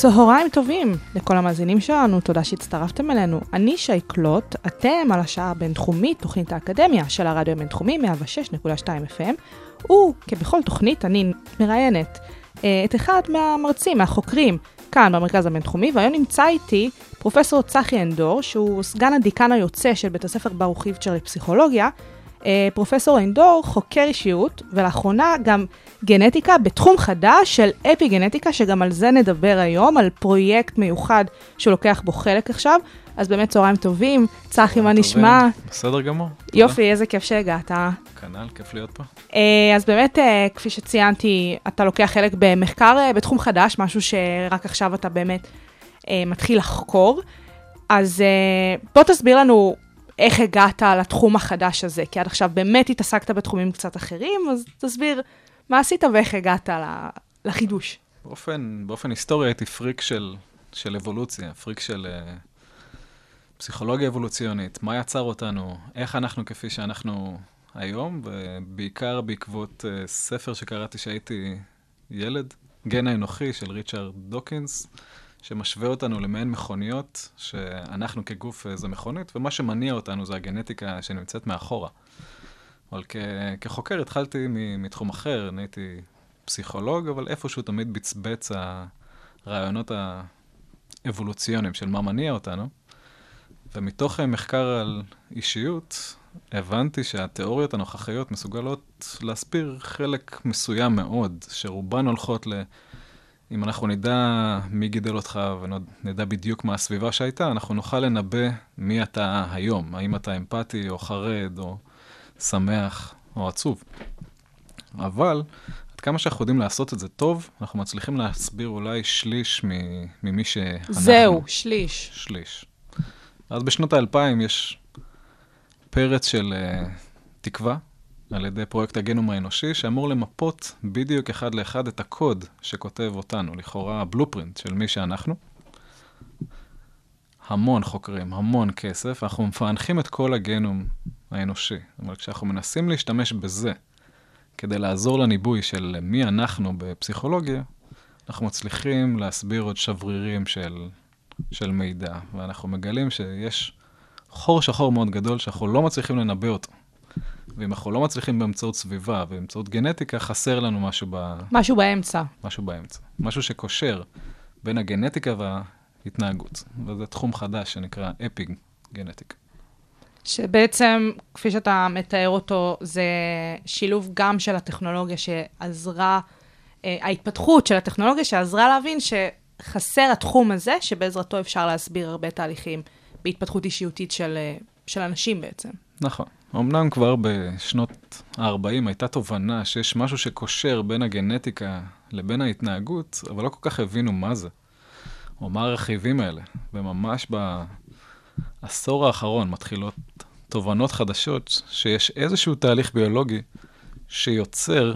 צהריים טובים לכל המאזינים שלנו, תודה שהצטרפתם אלינו. אני שי קלוט, אתם על השעה הבינתחומית, תוכנית האקדמיה של הרדיו הבינתחומי 106.2 FM, וכבכל תוכנית אני מראיינת אה, את אחד מהמרצים, מהחוקרים, כאן במרכז הבינתחומי, והיום נמצא איתי פרופסור צחי אנדור, שהוא סגן הדיקן היוצא של בית הספר ברוך איפצ'ר לפסיכולוגיה. אה, פרופסור אנדור חוקר אישיות, ולאחרונה גם גנטיקה בתחום חדש של אפי גנטיקה, שגם על זה נדבר היום, על פרויקט מיוחד שהוא לוקח בו חלק עכשיו. אז באמת צהריים טובים, צחי, מה נשמע? בסדר גמור. יופי, איזה כיף שהגעת. כנ"ל, כיף להיות פה. אה, אז באמת, אה, כפי שציינתי, אתה לוקח חלק במחקר בתחום חדש, משהו שרק עכשיו אתה באמת מתחיל לחקור. אז בוא תסביר לנו איך הגעת לתחום החדש הזה, כי עד עכשיו באמת התעסקת בתחומים קצת אחרים, אז תסביר מה עשית ואיך הגעת לחידוש. באופן, באופן היסטורי הייתי פריק של, של אבולוציה, פריק של אה, פסיכולוגיה אבולוציונית, מה יצר אותנו, איך אנחנו כפי שאנחנו היום, ובעיקר בעקבות אה, ספר שקראתי שהייתי ילד, גן האנוכי של ריצ'רד דוקינס, שמשווה אותנו למעין מכוניות, שאנחנו כגוף אה, זה מכונית, ומה שמניע אותנו זה הגנטיקה שנמצאת מאחורה. אבל כ- כחוקר התחלתי מתחום אחר, אני הייתי פסיכולוג, אבל איפשהו תמיד בצבץ הרעיונות האבולוציוניים של מה מניע אותנו. ומתוך אה, מחקר על אישיות, הבנתי שהתיאוריות הנוכחיות מסוגלות להסביר חלק מסוים מאוד, שרובן הולכות ל... אם אנחנו נדע מי גידל אותך ונדע בדיוק מה הסביבה שהייתה, אנחנו נוכל לנבא מי אתה היום, האם אתה אמפתי או חרד או שמח או עצוב. אבל עד כמה שאנחנו יודעים לעשות את זה טוב, אנחנו מצליחים להסביר אולי שליש ממי שאנחנו. זהו, שליש. שליש. אז בשנות האלפיים יש פרץ של uh, תקווה על ידי פרויקט הגנום האנושי, שאמור למפות בדיוק אחד לאחד את הקוד שכותב אותנו, לכאורה הבלופרינט של מי שאנחנו. המון חוקרים, המון כסף, אנחנו מפענחים את כל הגנום האנושי. אומרת, כשאנחנו מנסים להשתמש בזה כדי לעזור לניבוי של מי אנחנו בפסיכולוגיה, אנחנו מצליחים להסביר עוד שברירים של, של מידע, ואנחנו מגלים שיש חור שחור מאוד גדול שאנחנו לא מצליחים לנבא אותו. ואם אנחנו לא מצליחים באמצעות סביבה ובאמצעות גנטיקה, חסר לנו משהו, ב... משהו באמצע. משהו באמצע. משהו שקושר בין הגנטיקה וההתנהגות. וזה תחום חדש שנקרא אפיג גנטיקה. שבעצם, כפי שאתה מתאר אותו, זה שילוב גם של הטכנולוגיה שעזרה, אה, ההתפתחות של הטכנולוגיה שעזרה להבין שחסר התחום הזה, שבעזרתו אפשר להסביר הרבה תהליכים בהתפתחות אישיותית של, אה, של אנשים בעצם. נכון. אמנם כבר בשנות ה-40 הייתה תובנה שיש משהו שקושר בין הגנטיקה לבין ההתנהגות, אבל לא כל כך הבינו מה זה, או מה הרכיבים האלה. וממש בעשור האחרון מתחילות תובנות חדשות שיש איזשהו תהליך ביולוגי שיוצר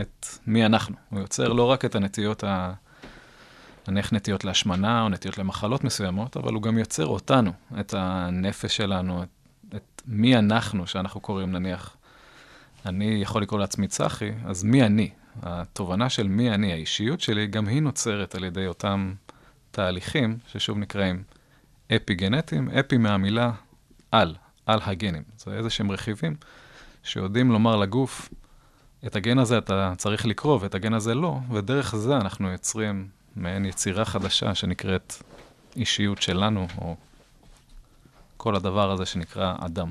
את מי אנחנו. הוא יוצר לא רק את הנטיות ה... נניח נטיות להשמנה או נטיות למחלות מסוימות, אבל הוא גם יוצר אותנו, את הנפש שלנו, את, מי אנחנו, שאנחנו קוראים נניח, אני יכול לקרוא לעצמי צחי, אז מי אני? התובנה של מי אני, האישיות שלי, גם היא נוצרת על ידי אותם תהליכים, ששוב נקראים אפי גנטיים, אפי מהמילה על, על הגנים. זה איזה שהם רכיבים שיודעים לומר לגוף, את הגן הזה אתה צריך לקרוא ואת הגן הזה לא, ודרך זה אנחנו יוצרים מעין יצירה חדשה שנקראת אישיות שלנו, או כל הדבר הזה שנקרא אדם.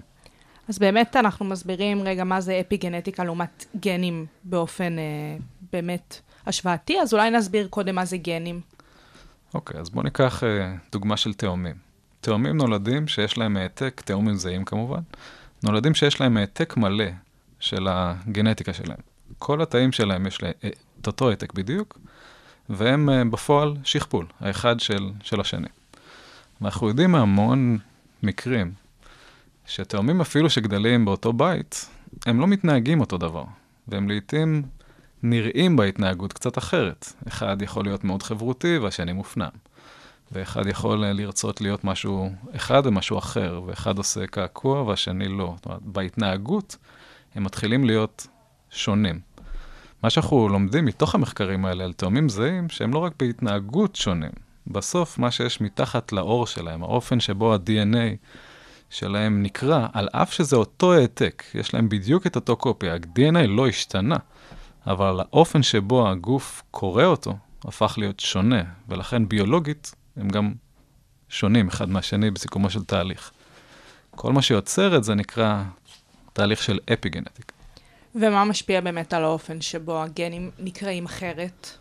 אז באמת אנחנו מסבירים רגע מה זה אפי גנטיקה לעומת גנים באופן אה, באמת השוואתי, אז אולי נסביר קודם מה זה גנים. אוקיי, אז בואו ניקח אה, דוגמה של תאומים. תאומים נולדים שיש להם העתק, תאומים זהים כמובן, נולדים שיש להם העתק מלא של הגנטיקה שלהם. כל התאים שלהם יש להם את אותו העתק בדיוק, והם uh, בפועל שכפול, האחד של, של השני. ואנחנו יודעים מהמון מקרים שתאומים אפילו שגדלים באותו בית, הם לא מתנהגים אותו דבר, והם לעיתים נראים בהתנהגות קצת אחרת. אחד יכול להיות מאוד חברותי והשני מופנם. ואחד יכול אה, לרצות להיות משהו אחד ומשהו אחר, ואחד עושה קעקוע והשני לא. זאת אומרת, בהתנהגות הם מתחילים להיות שונים. מה שאנחנו לומדים מתוך המחקרים האלה על תאומים זהים, שהם לא רק בהתנהגות שונים. בסוף, מה שיש מתחת לאור שלהם, האופן שבו ה-DNA שלהם נקרא, על אף שזה אותו העתק, יש להם בדיוק את אותו קופי, ה-DNA לא השתנה, אבל האופן שבו הגוף קורא אותו הפך להיות שונה, ולכן ביולוגית הם גם שונים אחד מהשני בסיכומו של תהליך. כל מה שיוצר את זה נקרא תהליך של אפיגנטיקה. ומה משפיע באמת על האופן שבו הגנים נקראים אחרת?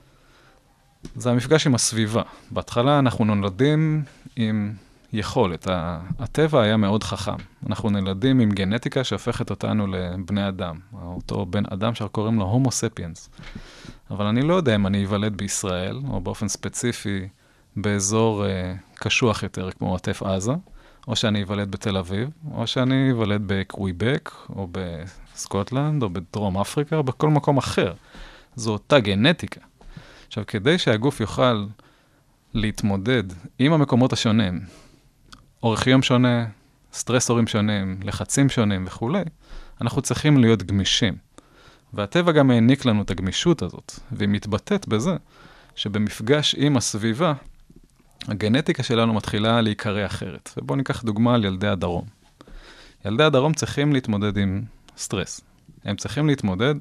זה המפגש עם הסביבה. בהתחלה אנחנו נולדים עם יכולת. הטבע היה מאוד חכם. אנחנו נולדים עם גנטיקה שהופכת אותנו לבני אדם. אותו בן אדם שאנחנו קוראים לו הומו ספיאנס. אבל אני לא יודע אם אני איוולד בישראל, או באופן ספציפי באזור uh, קשוח יותר, כמו עוטף עזה, או שאני איוולד בתל אביב, או שאני איוולד בקוויבק, או בסקוטלנד, או בדרום אפריקה, או בכל מקום אחר. זו אותה גנטיקה. עכשיו, כדי שהגוף יוכל להתמודד עם המקומות השונים, אורך יום שונה, סטרסורים שונים, לחצים שונים וכולי, אנחנו צריכים להיות גמישים. והטבע גם העניק לנו את הגמישות הזאת, והיא מתבטאת בזה שבמפגש עם הסביבה, הגנטיקה שלנו מתחילה להיקרא אחרת. ובואו ניקח דוגמה על ילדי הדרום. ילדי הדרום צריכים להתמודד עם סטרס. הם צריכים להתמודד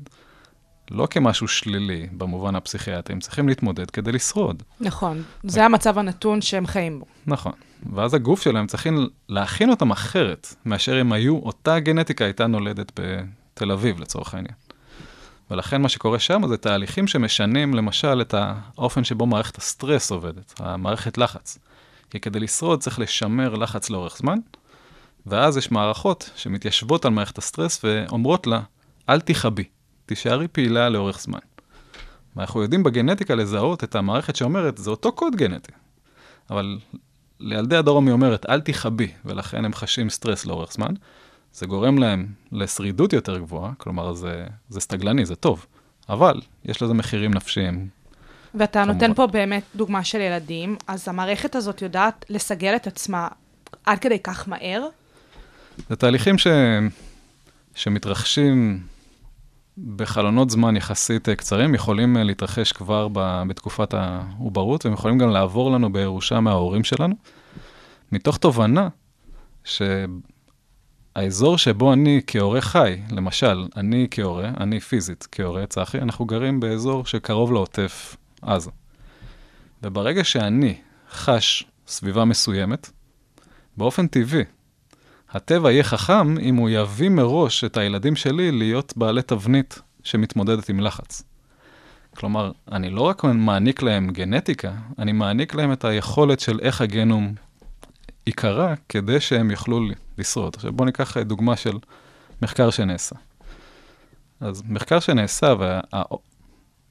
לא כמשהו שלילי במובן הפסיכיאטרי, הם צריכים להתמודד כדי לשרוד. נכון, זה המצב הנתון שהם חיים בו. נכון, ואז הגוף שלהם צריכים להכין אותם אחרת מאשר אם היו, אותה גנטיקה הייתה נולדת בתל אביב לצורך העניין. ולכן מה שקורה שם זה תהליכים שמשנים למשל את האופן שבו מערכת הסטרס עובדת, המערכת לחץ. כי כדי לשרוד צריך לשמר לחץ לאורך זמן, ואז יש מערכות שמתיישבות על מערכת הסטרס ואומרות לה, אל תיכבי, תישארי פעילה לאורך זמן. ואנחנו יודעים בגנטיקה לזהות את המערכת שאומרת, זה אותו קוד גנטי. אבל לילדי הדרום היא אומרת, אל תיכבי, ולכן הם חשים סטרס לאורך זמן. זה גורם להם לשרידות יותר גבוהה, כלומר זה, זה סטגלני, זה טוב, אבל יש לזה מחירים נפשיים. ואתה כמובן. נותן פה באמת דוגמה של ילדים, אז המערכת הזאת יודעת לסגל את עצמה עד כדי כך מהר? זה תהליכים ש... שמתרחשים בחלונות זמן יחסית קצרים, יכולים להתרחש כבר ב... בתקופת העוברות, והם יכולים גם לעבור לנו בירושה מההורים שלנו, מתוך תובנה ש... האזור שבו אני כהורה חי, למשל, אני כהורה, אני פיזית כהורה, צחי, אנחנו גרים באזור שקרוב לעוטף עזה. וברגע שאני חש סביבה מסוימת, באופן טבעי, הטבע יהיה חכם אם הוא יביא מראש את הילדים שלי להיות בעלי תבנית שמתמודדת עם לחץ. כלומר, אני לא רק מעניק להם גנטיקה, אני מעניק להם את היכולת של איך הגנום ייקרא כדי שהם יוכלו לשרוד. עכשיו בואו ניקח דוגמה של מחקר שנעשה. אז מחקר שנעשה,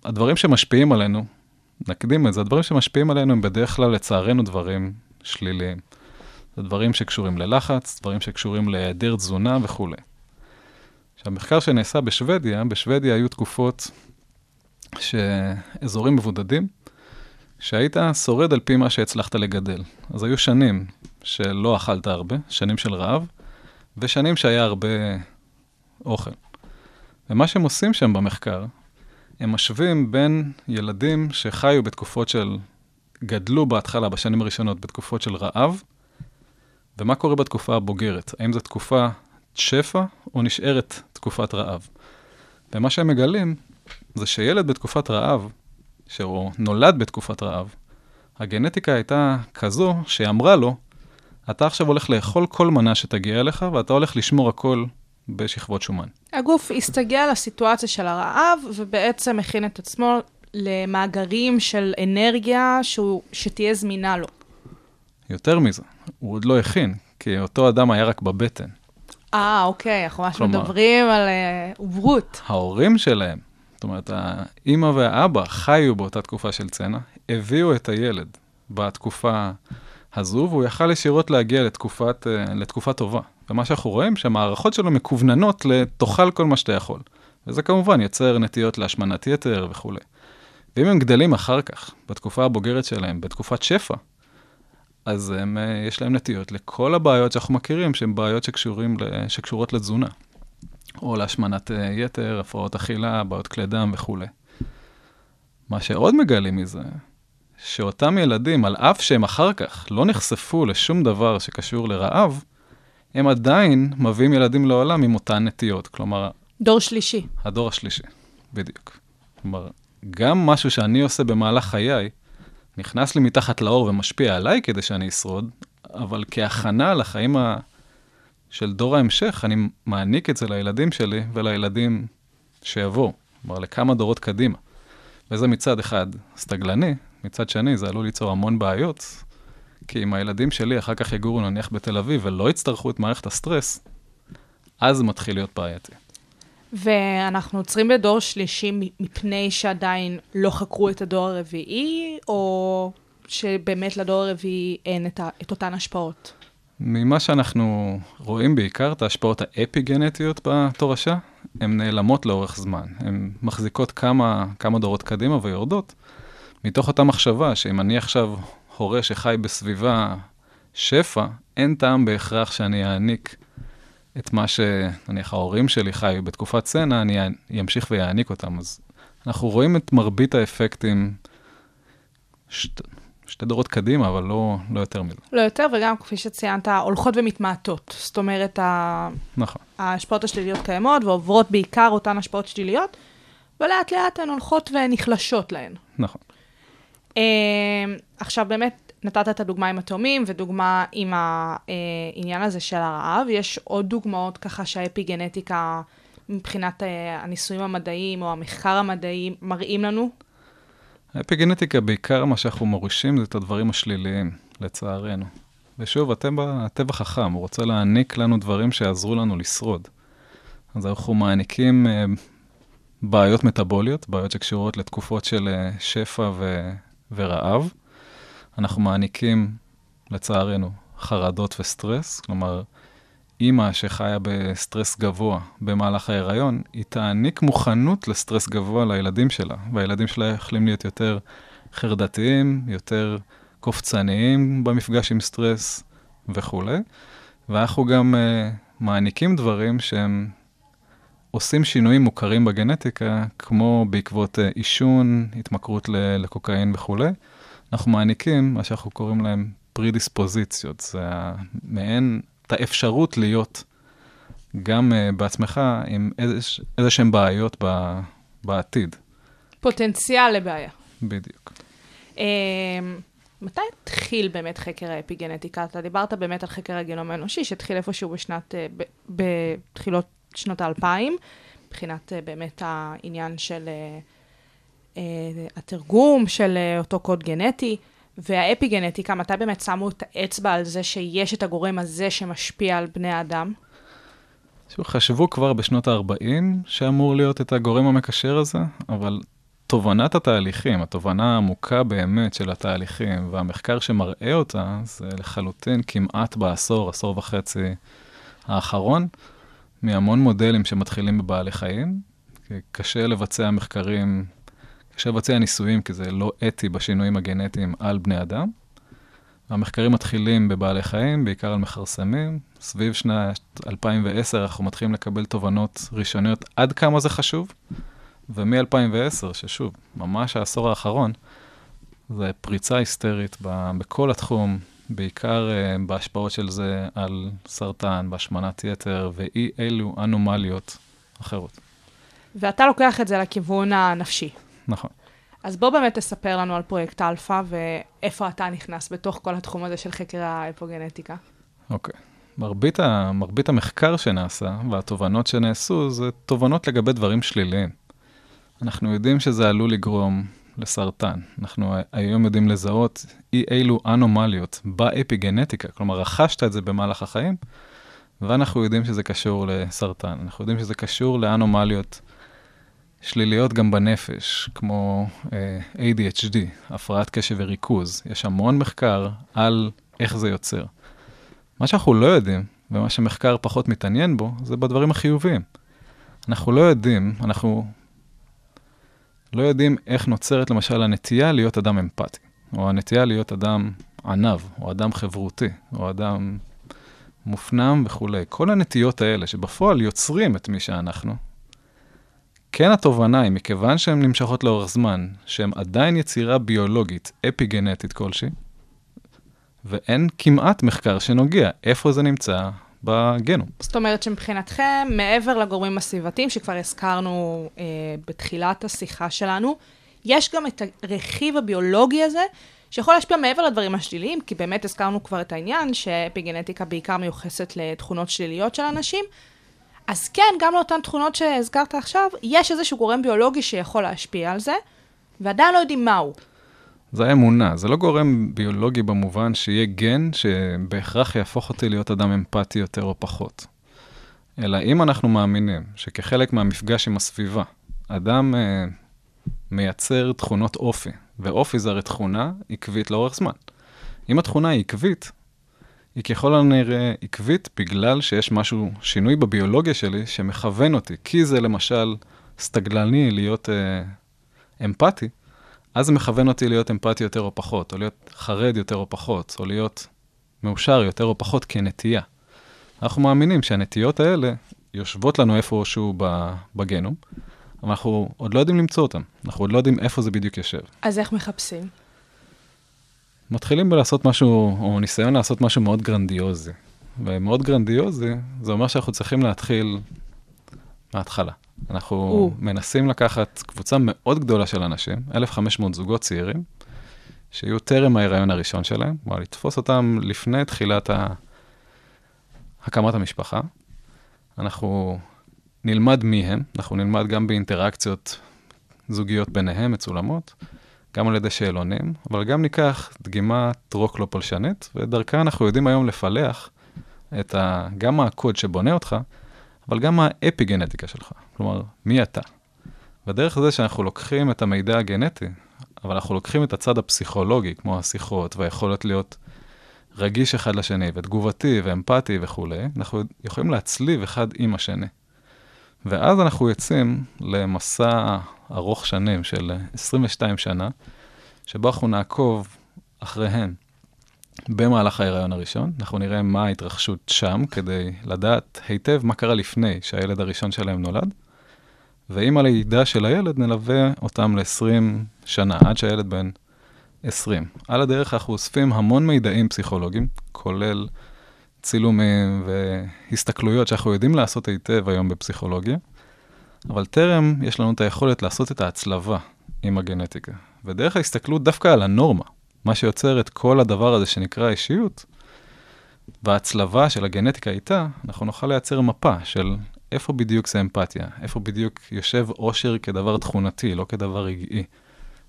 והדברים וה, שמשפיעים עלינו, נקדים את זה, הדברים שמשפיעים עלינו הם בדרך כלל, לצערנו, דברים שליליים. זה דברים שקשורים ללחץ, דברים שקשורים להיעדר תזונה וכולי. עכשיו, מחקר שנעשה בשוודיה, בשוודיה היו תקופות שאזורים מבודדים, שהיית שורד על פי מה שהצלחת לגדל. אז היו שנים שלא אכלת הרבה, שנים של רעב, ושנים שהיה הרבה אוכל. ומה שהם עושים שם במחקר, הם משווים בין ילדים שחיו בתקופות של, גדלו בהתחלה, בשנים הראשונות, בתקופות של רעב, ומה קורה בתקופה הבוגרת? האם זו תקופה שפע או נשארת תקופת רעב? ומה שהם מגלים זה שילד בתקופת רעב, שהוא נולד בתקופת רעב, הגנטיקה הייתה כזו שאמרה לו, אתה עכשיו הולך לאכול כל מנה שתגיע אליך, ואתה הולך לשמור הכל בשכבות שומן. הגוף הסתגל לסיטואציה של הרעב, ובעצם הכין את עצמו למאגרים של אנרגיה שהוא, שתהיה זמינה לו. יותר מזה, הוא עוד לא הכין, כי אותו אדם היה רק בבטן. אה, אוקיי, אנחנו ממש מדברים על uh, עוברות. ההורים שלהם, זאת אומרת, האימא והאבא חיו באותה תקופה של צנע, הביאו את הילד בתקופה הזו, והוא יכל ישירות להגיע לתקופת, אה, לתקופה טובה. ומה שאנחנו רואים, שהמערכות שלו מקווננות לתאכל כל מה שאתה יכול. וזה כמובן יוצר נטיות להשמנת יתר וכולי. ואם הם גדלים אחר כך, בתקופה הבוגרת שלהם, בתקופת שפע, אז הם, אה, יש להם נטיות לכל הבעיות שאנחנו מכירים, שהן בעיות שקשורים, שקשורות לתזונה. או להשמנת אה, יתר, הפרעות אכילה, בעיות כלי דם וכולי. מה שעוד מגלים מזה, שאותם ילדים, על אף שהם אחר כך לא נחשפו לשום דבר שקשור לרעב, הם עדיין מביאים ילדים לעולם עם אותן נטיות. כלומר, דור שלישי. הדור השלישי, בדיוק. כלומר, גם משהו שאני עושה במהלך חיי, נכנס לי מתחת לאור ומשפיע עליי כדי שאני אשרוד, אבל כהכנה לחיים ה... של דור ההמשך, אני מעניק את זה לילדים שלי ולילדים שיבואו, כלומר, לכמה דורות קדימה. וזה מצד אחד סטגלני, מצד שני זה עלול ליצור המון בעיות, כי אם הילדים שלי אחר כך יגורו נניח בתל אביב ולא יצטרכו את מערכת הסטרס, אז מתחיל להיות בעייתי. ואנחנו עוצרים בדור שלישי מפני שעדיין לא חקרו את הדור הרביעי, או שבאמת לדור הרביעי אין את, ה, את אותן השפעות? ממה שאנחנו רואים בעיקר, את ההשפעות האפי-גנטיות בתורשה, הן נעלמות לאורך זמן. הן מחזיקות כמה, כמה דורות קדימה ויורדות, מתוך אותה מחשבה שאם אני עכשיו הורה שחי בסביבה שפע, אין טעם בהכרח שאני אעניק את מה שנניח ההורים שלי חיו בתקופת סצנה, אני אמשיך ויעניק אותם. אז אנחנו רואים את מרבית האפקטים שת, שתי דורות קדימה, אבל לא, לא יותר מזה. לא יותר, וגם כפי שציינת, הולכות ומתמעטות. זאת אומרת, ה... נכון. ההשפעות השליליות קיימות ועוברות בעיקר אותן השפעות שליליות, ולאט לאט הן הולכות ונחלשות להן. נכון. Uh, עכשיו באמת, נתת את הדוגמה עם התאומים, ודוגמה עם העניין הזה של הרעב. יש עוד דוגמאות ככה שהאפיגנטיקה, מבחינת uh, הניסויים המדעיים או המחקר המדעי, מראים לנו? האפיגנטיקה, בעיקר מה שאנחנו מורישים זה את הדברים השליליים, לצערנו. ושוב, הטבע, הטבע חכם, הוא רוצה להעניק לנו דברים שיעזרו לנו לשרוד. אז אנחנו מעניקים uh, בעיות מטאבוליות, בעיות שקשורות לתקופות של uh, שפע ו, ורעב. אנחנו מעניקים, לצערנו, חרדות וסטרס, כלומר, אימא שחיה בסטרס גבוה במהלך ההיריון, היא תעניק מוכנות לסטרס גבוה לילדים שלה, והילדים שלה יכולים להיות יותר חרדתיים, יותר קופצניים במפגש עם סטרס וכולי. ואנחנו גם uh, מעניקים דברים שהם עושים שינויים מוכרים בגנטיקה, כמו בעקבות uh, עישון, התמכרות לקוקאין וכולי. אנחנו מעניקים מה שאנחנו קוראים להם פרידיספוזיציות, זה מעין את האפשרות להיות גם uh, בעצמך עם איזה שהן בעיות ב, בעתיד. פוטנציאל לבעיה. בדיוק. Uh, מתי התחיל באמת חקר האפיגנטיקה? אתה דיברת באמת על חקר הגנום האנושי, שהתחיל איפשהו בשנת, uh, בתחילות שנות האלפיים, מבחינת uh, באמת העניין של uh, התרגום של uh, אותו קוד גנטי. והאפיגנטיקה, מתי באמת שמו את האצבע על זה שיש את הגורם הזה שמשפיע על בני האדם? חשבו כבר בשנות ה-40 שאמור להיות את הגורם המקשר הזה, אבל תובנת התהליכים, התובנה העמוקה באמת של התהליכים והמחקר שמראה אותה, זה לחלוטין כמעט בעשור, עשור וחצי האחרון, מהמון מודלים שמתחילים בבעלי חיים. קשה לבצע מחקרים קשה לבצע ניסויים, כי זה לא אתי בשינויים הגנטיים על בני אדם. המחקרים מתחילים בבעלי חיים, בעיקר על מכרסמים. סביב שנת 2010 אנחנו מתחילים לקבל תובנות ראשוניות עד כמה זה חשוב, ומ-2010, ששוב, ממש העשור האחרון, זה פריצה היסטרית בכל התחום, בעיקר אה, בהשפעות של זה על סרטן, בהשמנת יתר ואי אילו אנומליות אחרות. ואתה לוקח את זה לכיוון הנפשי. נכון. אז בוא באמת תספר לנו על פרויקט אלפא ואיפה אתה נכנס בתוך כל התחום הזה של חקר האפיגנטיקה. אוקיי. מרבית, ה, מרבית המחקר שנעשה והתובנות שנעשו זה תובנות לגבי דברים שליליים. אנחנו יודעים שזה עלול לגרום לסרטן. אנחנו היום יודעים לזהות אי אילו אנומליות באפיגנטיקה, כלומר רכשת את זה במהלך החיים, ואנחנו יודעים שזה קשור לסרטן. אנחנו יודעים שזה קשור לאנומליות שליליות גם בנפש, כמו אה, ADHD, הפרעת קשב וריכוז. יש המון מחקר על איך זה יוצר. מה שאנחנו לא יודעים, ומה שמחקר פחות מתעניין בו, זה בדברים החיוביים. אנחנו לא יודעים, אנחנו לא יודעים איך נוצרת למשל הנטייה להיות אדם אמפתי, או הנטייה להיות אדם עניו, או אדם חברותי, או אדם מופנם וכולי. כל הנטיות האלה שבפועל יוצרים את מי שאנחנו, כן התובנה היא, מכיוון שהן נמשכות לאורך זמן, שהן עדיין יצירה ביולוגית, אפי-גנטית כלשהי, ואין כמעט מחקר שנוגע איפה זה נמצא בגנום. זאת אומרת שמבחינתכם, מעבר לגורמים הסביבתיים, שכבר הזכרנו אה, בתחילת השיחה שלנו, יש גם את הרכיב הביולוגי הזה, שיכול להשפיע מעבר לדברים השליליים, כי באמת הזכרנו כבר את העניין שאפיגנטיקה בעיקר מיוחסת לתכונות שליליות של אנשים. אז כן, גם לאותן תכונות שהזכרת עכשיו, יש איזשהו גורם ביולוגי שיכול להשפיע על זה, ועדיין לא יודעים מהו. זה האמונה, זה לא גורם ביולוגי במובן שיהיה גן שבהכרח יהפוך אותי להיות אדם אמפתי יותר או פחות. אלא אם אנחנו מאמינים שכחלק מהמפגש עם הסביבה, אדם אה, מייצר תכונות אופי, ואופי זה הרי תכונה עקבית לאורך זמן. אם התכונה היא עקבית, היא ככל הנראה עקבית בגלל שיש משהו, שינוי בביולוגיה שלי שמכוון אותי, כי זה למשל סתגלני להיות אה, אמפתי, אז זה מכוון אותי להיות אמפתי יותר או פחות, או להיות חרד יותר או פחות, או להיות מאושר יותר או פחות כנטייה. אנחנו מאמינים שהנטיות האלה יושבות לנו איפשהו בגנום, אבל אנחנו עוד לא יודעים למצוא אותן, אנחנו עוד לא יודעים איפה זה בדיוק יושב. אז איך מחפשים? מתחילים בלעשות משהו, או ניסיון לעשות משהו מאוד גרנדיוזי. ומאוד גרנדיוזי, זה אומר שאנחנו צריכים להתחיל מההתחלה. אנחנו או. מנסים לקחת קבוצה מאוד גדולה של אנשים, 1,500 זוגות צעירים, שיהיו טרם ההיריון הראשון שלהם, כלומר לתפוס אותם לפני תחילת ה... הקמת המשפחה. אנחנו נלמד מי הם, אנחנו נלמד גם באינטראקציות זוגיות ביניהם, מצולמות, גם על ידי שאלונים, אבל גם ניקח דגימת רוק לא פולשנית, ודרכה אנחנו יודעים היום לפלח את ה... גם הקוד שבונה אותך, אבל גם האפי-גנטיקה שלך, כלומר, מי אתה. ודרך זה שאנחנו לוקחים את המידע הגנטי, אבל אנחנו לוקחים את הצד הפסיכולוגי, כמו השיחות והיכולת להיות רגיש אחד לשני, ותגובתי ואמפתי וכולי, אנחנו יכולים להצליב אחד עם השני. ואז אנחנו יוצאים למסע ארוך שנים של 22 שנה, שבו אנחנו נעקוב אחריהם במהלך ההיריון הראשון. אנחנו נראה מה ההתרחשות שם, כדי לדעת היטב מה קרה לפני שהילד הראשון שלהם נולד. ועם הלידה של הילד נלווה אותם ל-20 שנה, עד שהילד בן 20. על הדרך אנחנו אוספים המון מידעים פסיכולוגיים, כולל צילומים והסתכלויות שאנחנו יודעים לעשות היטב היום בפסיכולוגיה, אבל טרם יש לנו את היכולת לעשות את ההצלבה עם הגנטיקה. ודרך ההסתכלות דווקא על הנורמה, מה שיוצר את כל הדבר הזה שנקרא אישיות, וההצלבה של הגנטיקה איתה, אנחנו נוכל לייצר מפה של איפה בדיוק זה אמפתיה, איפה בדיוק יושב אושר כדבר תכונתי, לא כדבר רגעי.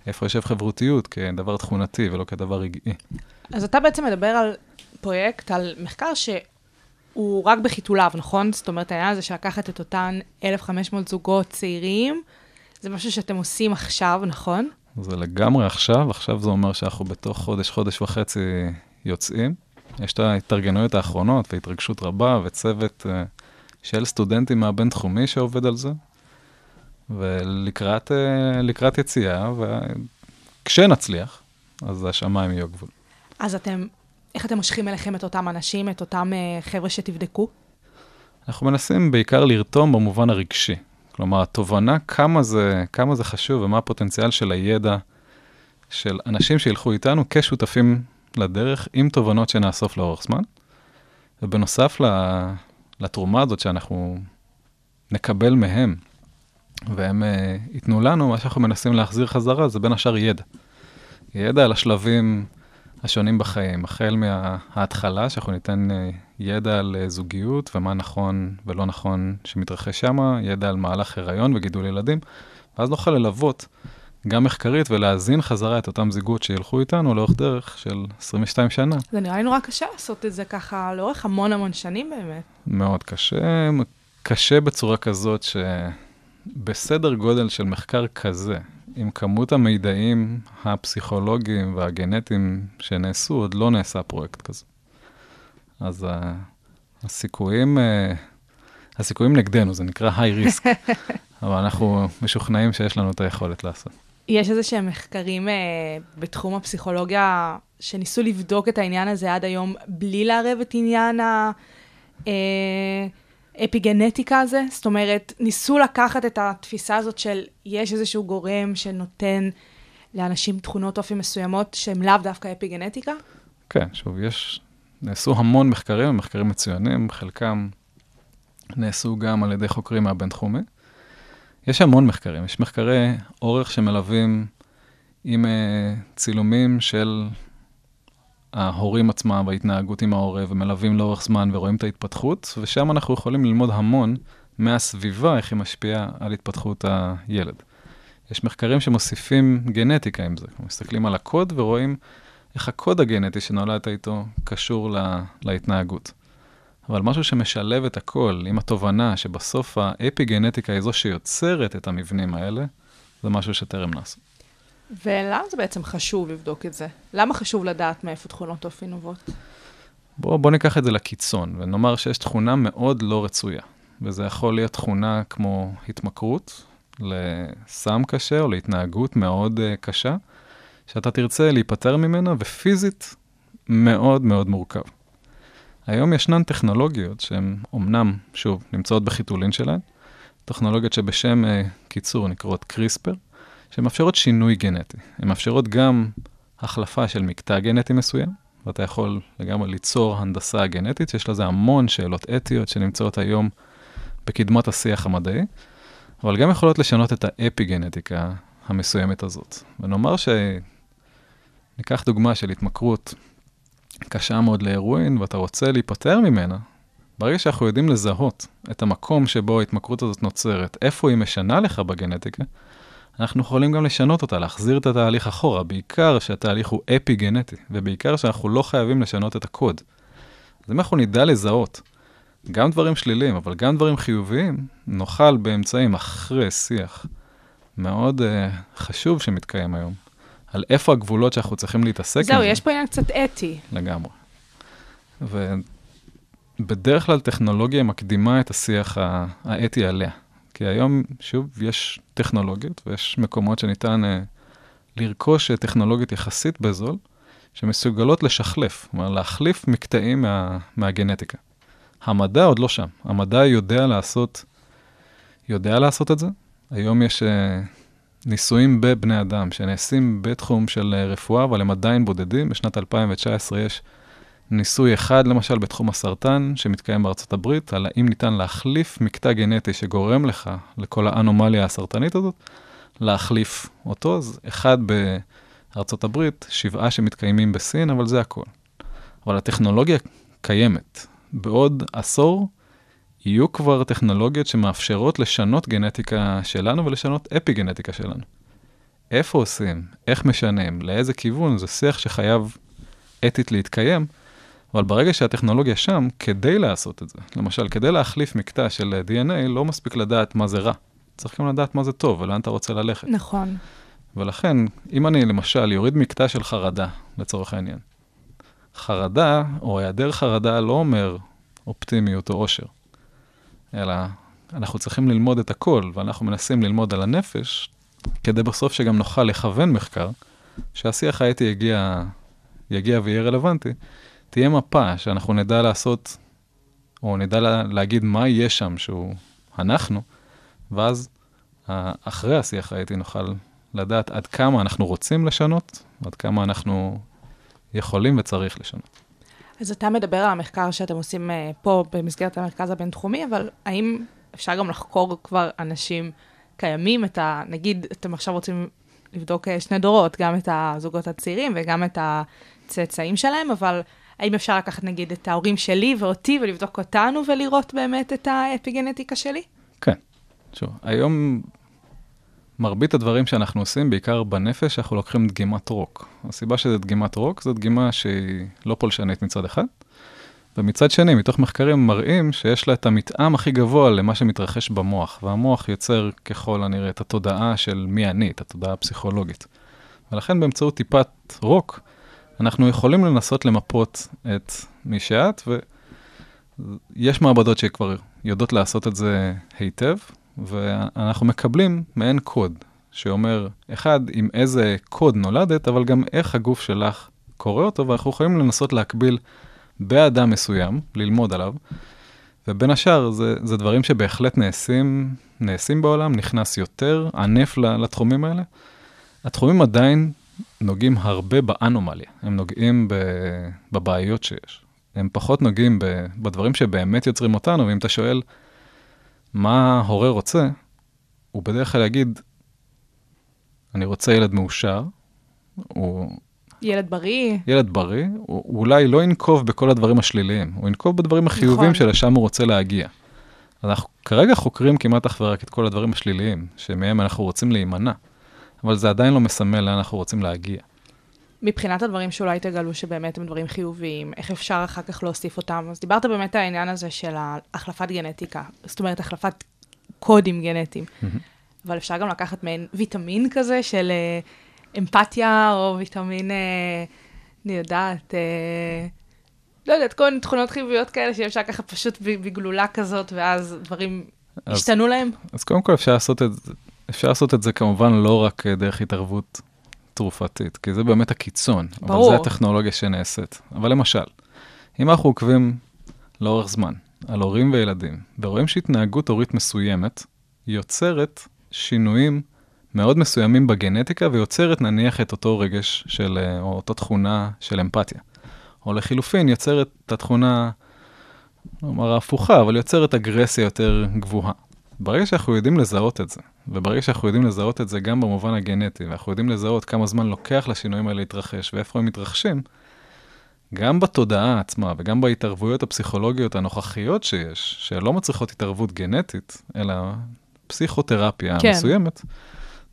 איפה יושב חברותיות כדבר תכונתי ולא כדבר רגעי. אז אתה בעצם מדבר על פרויקט, על מחקר שהוא רק בחיתוליו, נכון? זאת אומרת, העניין הזה שלקחת את אותן 1,500 זוגות צעירים, זה משהו שאתם עושים עכשיו, נכון? זה לגמרי עכשיו, עכשיו זה אומר שאנחנו בתוך חודש, חודש וחצי יוצאים. יש את ההתארגנויות האחרונות והתרגשות רבה וצוות uh, של סטודנטים מהבינתחומי שעובד על זה. ולקראת uh, יציאה, וכשנצליח, אז השמיים יהיו גבול. אז אתם, איך אתם מושכים אליכם את אותם אנשים, את אותם uh, חבר'ה שתבדקו? אנחנו מנסים בעיקר לרתום במובן הרגשי. כלומר, התובנה כמה זה, כמה זה חשוב ומה הפוטנציאל של הידע של אנשים שילכו איתנו כשותפים לדרך עם תובנות שנאסוף לאורך זמן. ובנוסף לתרומה הזאת שאנחנו נקבל מהם, והם uh, ייתנו לנו, מה שאנחנו מנסים להחזיר חזרה זה בין השאר ידע. ידע על השלבים השונים בחיים, החל מההתחלה, שאנחנו ניתן uh, ידע על uh, זוגיות ומה נכון ולא נכון שמתרחש שם, ידע על מהלך הריון וגידול ילדים, ואז נוכל ללוות גם מחקרית ולהזין חזרה את אותם זוגות שילכו איתנו לאורך דרך של 22 שנה. זה נראה לי נורא קשה לעשות את זה ככה לאורך המון המון שנים באמת. מאוד קשה, קשה בצורה כזאת שבסדר גודל של מחקר כזה, עם כמות המידעים הפסיכולוגיים והגנטיים שנעשו, עוד לא נעשה פרויקט כזה. אז uh, הסיכויים, uh, הסיכויים נגדנו, זה נקרא high risk, אבל אנחנו משוכנעים שיש לנו את היכולת לעשות. יש איזה שהם מחקרים אה, בתחום הפסיכולוגיה שניסו לבדוק את העניין הזה עד היום בלי לערב את עניין האפיגנטיקה הזה? זאת אומרת, ניסו לקחת את התפיסה הזאת של יש איזשהו גורם שנותן לאנשים תכונות אופי מסוימות שהן לאו דווקא אפיגנטיקה? כן, שוב, יש, נעשו המון מחקרים, מחקרים מצוינים, חלקם נעשו גם על ידי חוקרים מהבינתחומי. יש המון מחקרים, יש מחקרי אורך שמלווים עם uh, צילומים של ההורים עצמם וההתנהגות עם ההורה, ומלווים לאורך זמן ורואים את ההתפתחות, ושם אנחנו יכולים ללמוד המון מהסביבה, איך היא משפיעה על התפתחות הילד. יש מחקרים שמוסיפים גנטיקה עם זה, מסתכלים על הקוד ורואים איך הקוד הגנטי שנולדת איתו קשור לה, להתנהגות. אבל משהו שמשלב את הכל עם התובנה שבסוף האפי-גנטיקה היא זו שיוצרת את המבנים האלה, זה משהו שטרם נעשה. ולמה זה בעצם חשוב לבדוק את זה? למה חשוב לדעת מאיפה תכונות אופי נובעות? בואו בוא ניקח את זה לקיצון, ונאמר שיש תכונה מאוד לא רצויה, וזה יכול להיות תכונה כמו התמכרות לסם קשה או להתנהגות מאוד uh, קשה, שאתה תרצה להיפטר ממנה, ופיזית מאוד מאוד מורכב. היום ישנן טכנולוגיות שהן אומנם, שוב, נמצאות בחיתולין שלהן, טכנולוגיות שבשם uh, קיצור נקראות קריספר, שמאפשרות שינוי גנטי. הן מאפשרות גם החלפה של מקטע גנטי מסוים, ואתה יכול לגמרי ליצור הנדסה גנטית, שיש לזה המון שאלות אתיות שנמצאות היום בקדמת השיח המדעי, אבל גם יכולות לשנות את האפי-גנטיקה המסוימת הזאת. ונאמר שניקח דוגמה של התמכרות קשה מאוד להרואין, ואתה רוצה להיפטר ממנה, ברגע שאנחנו יודעים לזהות את המקום שבו ההתמכרות הזאת נוצרת, איפה היא משנה לך בגנטיקה, אנחנו יכולים גם לשנות אותה, להחזיר את התהליך אחורה, בעיקר שהתהליך הוא אפי-גנטי, ובעיקר שאנחנו לא חייבים לשנות את הקוד. אז אם אנחנו נדע לזהות גם דברים שליליים, אבל גם דברים חיוביים, נוכל באמצעים אחרי שיח מאוד uh, חשוב שמתקיים היום, על איפה הגבולות שאנחנו צריכים להתעסק זהו, עם זה. יש פה עניין קצת אתי. לגמרי. ובדרך כלל טכנולוגיה מקדימה את השיח האתי עליה. כי היום, שוב, יש טכנולוגיות ויש מקומות שניתן uh, לרכוש טכנולוגיות יחסית בזול, שמסוגלות לשחלף, כלומר להחליף מקטעים מה, מהגנטיקה. המדע עוד לא שם. המדע יודע לעשות, יודע לעשות את זה. היום יש uh, ניסויים בבני אדם שנעשים בתחום של רפואה, אבל הם עדיין בודדים. בשנת 2019 יש ניסוי אחד, למשל, בתחום הסרטן, שמתקיים בארצות הברית, על האם ניתן להחליף מקטע גנטי שגורם לך, לכל האנומליה הסרטנית הזאת, להחליף אותו. אז אחד בארצות הברית, שבעה שמתקיימים בסין, אבל זה הכל. אבל הטכנולוגיה קיימת. בעוד עשור יהיו כבר טכנולוגיות שמאפשרות לשנות גנטיקה שלנו ולשנות אפי-גנטיקה שלנו. איפה עושים, איך משנים, לאיזה כיוון, זה שיח שחייב אתית להתקיים, אבל ברגע שהטכנולוגיה שם, כדי לעשות את זה, למשל, כדי להחליף מקטע של DNA, לא מספיק לדעת מה זה רע. צריך גם לדעת מה זה טוב ולאן אתה רוצה ללכת. נכון. ולכן, אם אני למשל יוריד מקטע של חרדה, לצורך העניין, חרדה או היעדר חרדה לא אומר אופטימיות או אושר, אלא אנחנו צריכים ללמוד את הכל, ואנחנו מנסים ללמוד על הנפש, כדי בסוף שגם נוכל לכוון מחקר, שהשיח האתי יגיע, יגיע ויהיה רלוונטי, תהיה מפה שאנחנו נדע לעשות, או נדע לה, להגיד מה יהיה שם שהוא אנחנו, ואז אחרי השיח האתי נוכל לדעת עד כמה אנחנו רוצים לשנות, עד כמה אנחנו יכולים וצריך לשנות. אז אתה מדבר על המחקר שאתם עושים uh, פה במסגרת המרכז הבינתחומי, אבל האם אפשר גם לחקור כבר אנשים קיימים, את ה... נגיד, אתם עכשיו רוצים לבדוק uh, שני דורות, גם את הזוגות הצעירים וגם את הצאצאים שלהם, אבל האם אפשר לקחת נגיד את ההורים שלי ואותי ולבדוק אותנו ולראות באמת את האפיגנטיקה שלי? כן. שוב, היום מרבית הדברים שאנחנו עושים, בעיקר בנפש, אנחנו לוקחים דגימת רוק. הסיבה שזה דגימת רוק, זו דגימה שהיא לא פולשנית מצד אחד, ומצד שני, מתוך מחקרים מראים שיש לה את המתאם הכי גבוה למה שמתרחש במוח, והמוח יוצר ככל הנראה את התודעה של מי אני, את התודעה הפסיכולוגית. ולכן באמצעות טיפת רוק, אנחנו יכולים לנסות למפות את מי שאת, ויש מעבדות שכבר יודעות לעשות את זה היטב, ואנחנו מקבלים מעין קוד, שאומר, אחד, עם איזה קוד נולדת, אבל גם איך הגוף שלך קורא אותו, ואנחנו יכולים לנסות להקביל באדם מסוים, ללמוד עליו, ובין השאר, זה, זה דברים שבהחלט נעשים, נעשים בעולם, נכנס יותר ענף לתחומים האלה. התחומים עדיין נוגעים הרבה באנומליה, הם נוגעים בבעיות שיש. הם פחות נוגעים בדברים שבאמת יוצרים אותנו, ואם אתה שואל מה הורה רוצה, הוא בדרך כלל יגיד, אני רוצה ילד מאושר, הוא... ילד בריא. ילד בריא, הוא, הוא אולי לא ינקוב בכל הדברים השליליים, הוא ינקוב בדברים החיובים נכון. שלשם הוא רוצה להגיע. אנחנו כרגע חוקרים כמעט אך ורק את כל הדברים השליליים, שמהם אנחנו רוצים להימנע, אבל זה עדיין לא מסמל לאן אנחנו רוצים להגיע. מבחינת הדברים שאולי תגלו שבאמת הם דברים חיוביים, איך אפשר אחר כך להוסיף אותם? אז דיברת באמת על העניין הזה של החלפת גנטיקה, זאת אומרת, החלפת קודים גנטיים. אבל אפשר גם לקחת מעין ויטמין כזה של אה, אמפתיה, או ויטמין, אה, אני יודעת, אה, לא יודעת, כל מיני תכונות חיוביות כאלה שאפשר ככה פשוט בגלולה כזאת, ואז דברים אז, השתנו להם. אז קודם כל אפשר לעשות את זה, אפשר לעשות את זה כמובן לא רק דרך התערבות תרופתית, כי זה באמת הקיצון. ברור. אבל זה הטכנולוגיה שנעשית. אבל למשל, אם אנחנו עוקבים לאורך זמן על הורים וילדים, ורואים שהתנהגות הורית מסוימת יוצרת שינויים מאוד מסוימים בגנטיקה, ויוצרת נניח את אותו רגש של, אה, או אותה תכונה של אמפתיה. או לחילופין, יוצרת את התכונה, נאמר ההפוכה, אבל יוצרת אגרסיה יותר גבוהה. ברגע שאנחנו יודעים לזהות את זה, וברגע שאנחנו יודעים לזהות את זה גם במובן הגנטי, ואנחנו יודעים לזהות כמה זמן לוקח לשינויים האלה להתרחש ואיפה הם מתרחשים, גם בתודעה עצמה וגם בהתערבויות הפסיכולוגיות הנוכחיות שיש, שלא מצריכות התערבות גנטית, אלא פסיכותרפיה כן. מסוימת,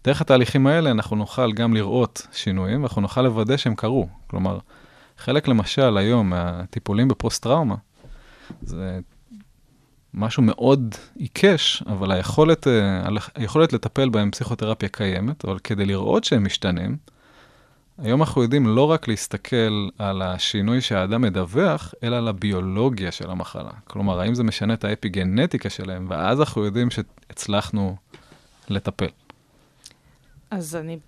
דרך התהליכים האלה אנחנו נוכל גם לראות שינויים, ואנחנו נוכל לוודא שהם קרו. כלומר, חלק למשל היום מהטיפולים בפוסט-טראומה, זה משהו מאוד עיקש, אבל היכולת, אה, היכולת לטפל בהם פסיכותרפיה קיימת, אבל כדי לראות שהם משתנים, היום אנחנו יודעים לא רק להסתכל על השינוי שהאדם מדווח, אלא על הביולוגיה של המחלה. כלומר, האם זה משנה את האפיגנטיקה שלהם, ואז אנחנו יודעים שהצלחנו לטפל. אז אני,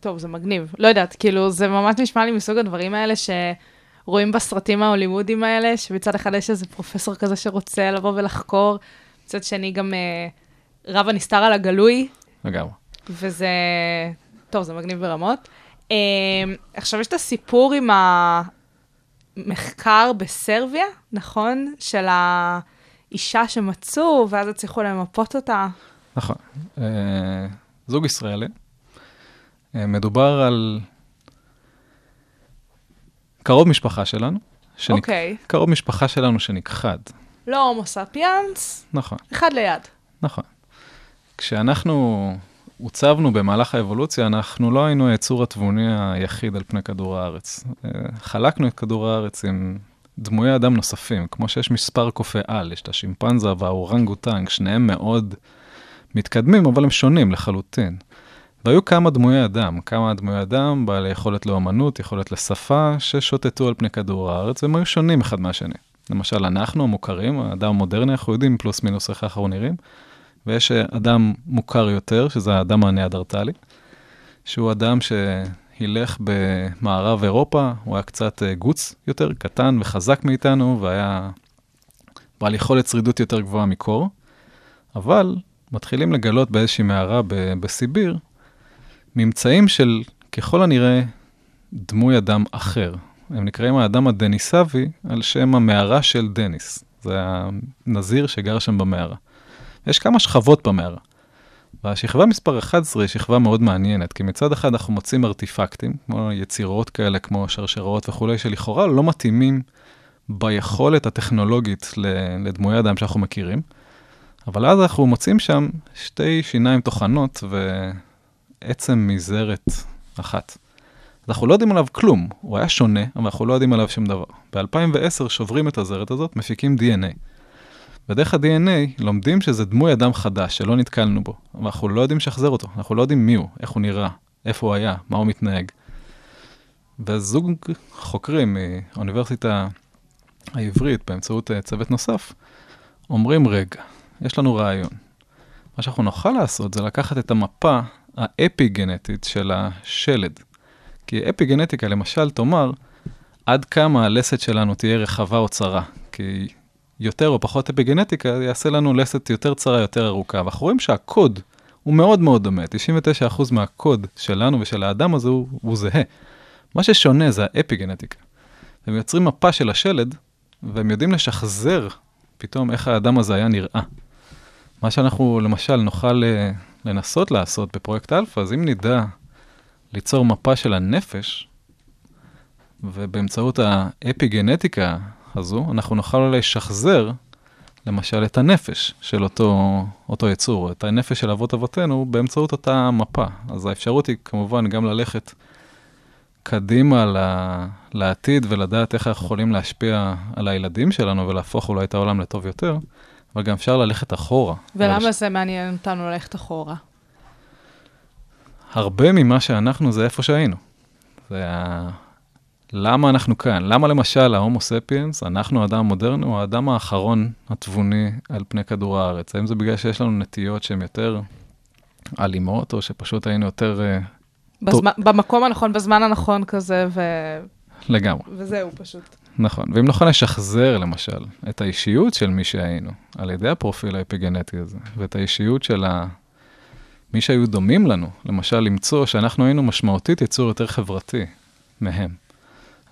טוב, זה מגניב. לא יודעת, כאילו, זה ממש נשמע לי מסוג הדברים האלה שרואים בסרטים ההוליוודיים האלה, שמצד אחד יש איזה פרופסור כזה שרוצה לבוא ולחקור, מצד שני גם אה, רב הנסתר על הגלוי. לגמרי. וזה, טוב, זה מגניב ברמות. אה, עכשיו, יש את הסיפור עם המחקר בסרביה, נכון? של האישה שמצאו, ואז הצליחו למפות אותה. נכון. אה, זוג ישראלי. אה, מדובר על קרוב משפחה שלנו. שנק... אוקיי. Okay. קרוב משפחה שלנו שנכחד. לא הומו ספיאנס. נכון. אחד ליד. נכון. כשאנחנו עוצבנו במהלך האבולוציה, אנחנו לא היינו היצור התבוני היחיד על פני כדור הארץ. אה, חלקנו את כדור הארץ עם דמויי אדם נוספים, כמו שיש מספר קופי על, יש את השימפנזה והאורנגוטנג, שניהם מאוד מתקדמים, אבל הם שונים לחלוטין. והיו כמה דמויי אדם, כמה דמויי אדם בעלי יכולת לאמנות, יכולת לשפה, ששוטטו על פני כדור הארץ, והם היו שונים אחד מהשני. למשל, אנחנו המוכרים, האדם המודרני, אנחנו יודעים פלוס מינוס איך אנחנו נראים, ויש אדם מוכר יותר, שזה האדם הנאדרטלי, שהוא אדם שהילך במערב אירופה, הוא היה קצת אה, גוץ יותר, קטן וחזק מאיתנו, והיה בעל יכולת שרידות יותר גבוהה מקור, אבל מתחילים לגלות באיזושהי מערה בסיביר, ממצאים של ככל הנראה דמוי אדם אחר. הם נקראים האדם הדניסבי על שם המערה של דניס. זה הנזיר שגר שם במערה. יש כמה שכבות במערה. והשכבה מספר 11 היא שכבה מאוד מעניינת, כי מצד אחד אנחנו מוצאים ארטיפקטים, כמו יצירות כאלה, כמו שרשרות וכולי, שלכאורה לא מתאימים ביכולת הטכנולוגית לדמויי אדם שאנחנו מכירים, אבל אז אנחנו מוצאים שם שתי שיניים טוחנות, ו... עצם מזערת אחת. אז אנחנו לא יודעים עליו כלום, הוא היה שונה, אבל אנחנו לא יודעים עליו שום דבר. ב-2010 שוברים את הזרת הזאת, מפיקים DNA. ודרך ה-DNA לומדים שזה דמוי אדם חדש שלא נתקלנו בו, אבל אנחנו לא יודעים לשחזר אותו, אנחנו לא יודעים מי הוא, איך הוא נראה, איפה הוא היה, מה הוא מתנהג. וזוג חוקרים מהאוניברסיטה העברית, באמצעות אה, צוות נוסף, אומרים, רגע, יש לנו רעיון. מה שאנחנו נוכל לעשות זה לקחת את המפה האפי-גנטית של השלד. כי אפי-גנטיקה, למשל, תאמר עד כמה הלסת שלנו תהיה רחבה או צרה. כי יותר או פחות אפי-גנטיקה יעשה לנו לסת יותר צרה, יותר ארוכה. ואנחנו רואים שהקוד הוא מאוד מאוד דומה. 99% מהקוד שלנו ושל האדם הזה הוא, הוא זהה. מה ששונה זה האפי-גנטיקה. הם יוצרים מפה של השלד, והם יודעים לשחזר פתאום איך האדם הזה היה נראה. מה שאנחנו למשל נוכל אה, לנסות לעשות בפרויקט אלפא, אז אם נדע ליצור מפה של הנפש, ובאמצעות האפי-גנטיקה הזו, אנחנו נוכל לשחזר, למשל, את הנפש של אותו, אותו יצור, את הנפש של אבות אבותינו, באמצעות אותה מפה. אז האפשרות היא כמובן גם ללכת קדימה לעתיד ולדעת איך אנחנו יכולים להשפיע על הילדים שלנו ולהפוך אולי את העולם לטוב יותר, אבל גם אפשר ללכת אחורה. ולמה ולש... זה מעניין אותנו ללכת אחורה? הרבה ממה שאנחנו זה איפה שהיינו. זה ה... למה אנחנו כאן? למה למשל ההומו ספיאנס, אנחנו האדם המודרני, הוא האדם האחרון התבוני על פני כדור הארץ? האם זה בגלל שיש לנו נטיות שהן יותר אלימות, או שפשוט היינו יותר... אה, בזמן, טוב... במקום הנכון, בזמן הנכון כזה, ו... לגמרי. וזהו פשוט. נכון, ואם נוכל לשחזר למשל את האישיות של מי שהיינו, על ידי הפרופיל האפיגנטי הזה, ואת האישיות של ה... מי שהיו דומים לנו, למשל למצוא שאנחנו היינו משמעותית יצור יותר חברתי מהם.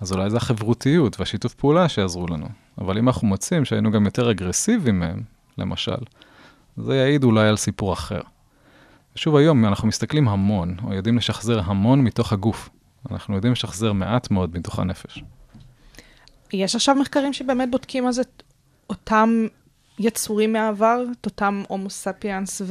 אז אולי זה החברותיות והשיתוף פעולה שיעזרו לנו. אבל אם אנחנו מוצאים שהיינו גם יותר אגרסיביים מהם, למשל, זה יעיד אולי על סיפור אחר. שוב, היום אנחנו מסתכלים המון, או יודעים לשחזר המון מתוך הגוף. אנחנו יודעים לשחזר מעט מאוד מתוך הנפש. יש עכשיו מחקרים שבאמת בודקים אז את אותם יצורים מהעבר, את אותם הומו ספיאנס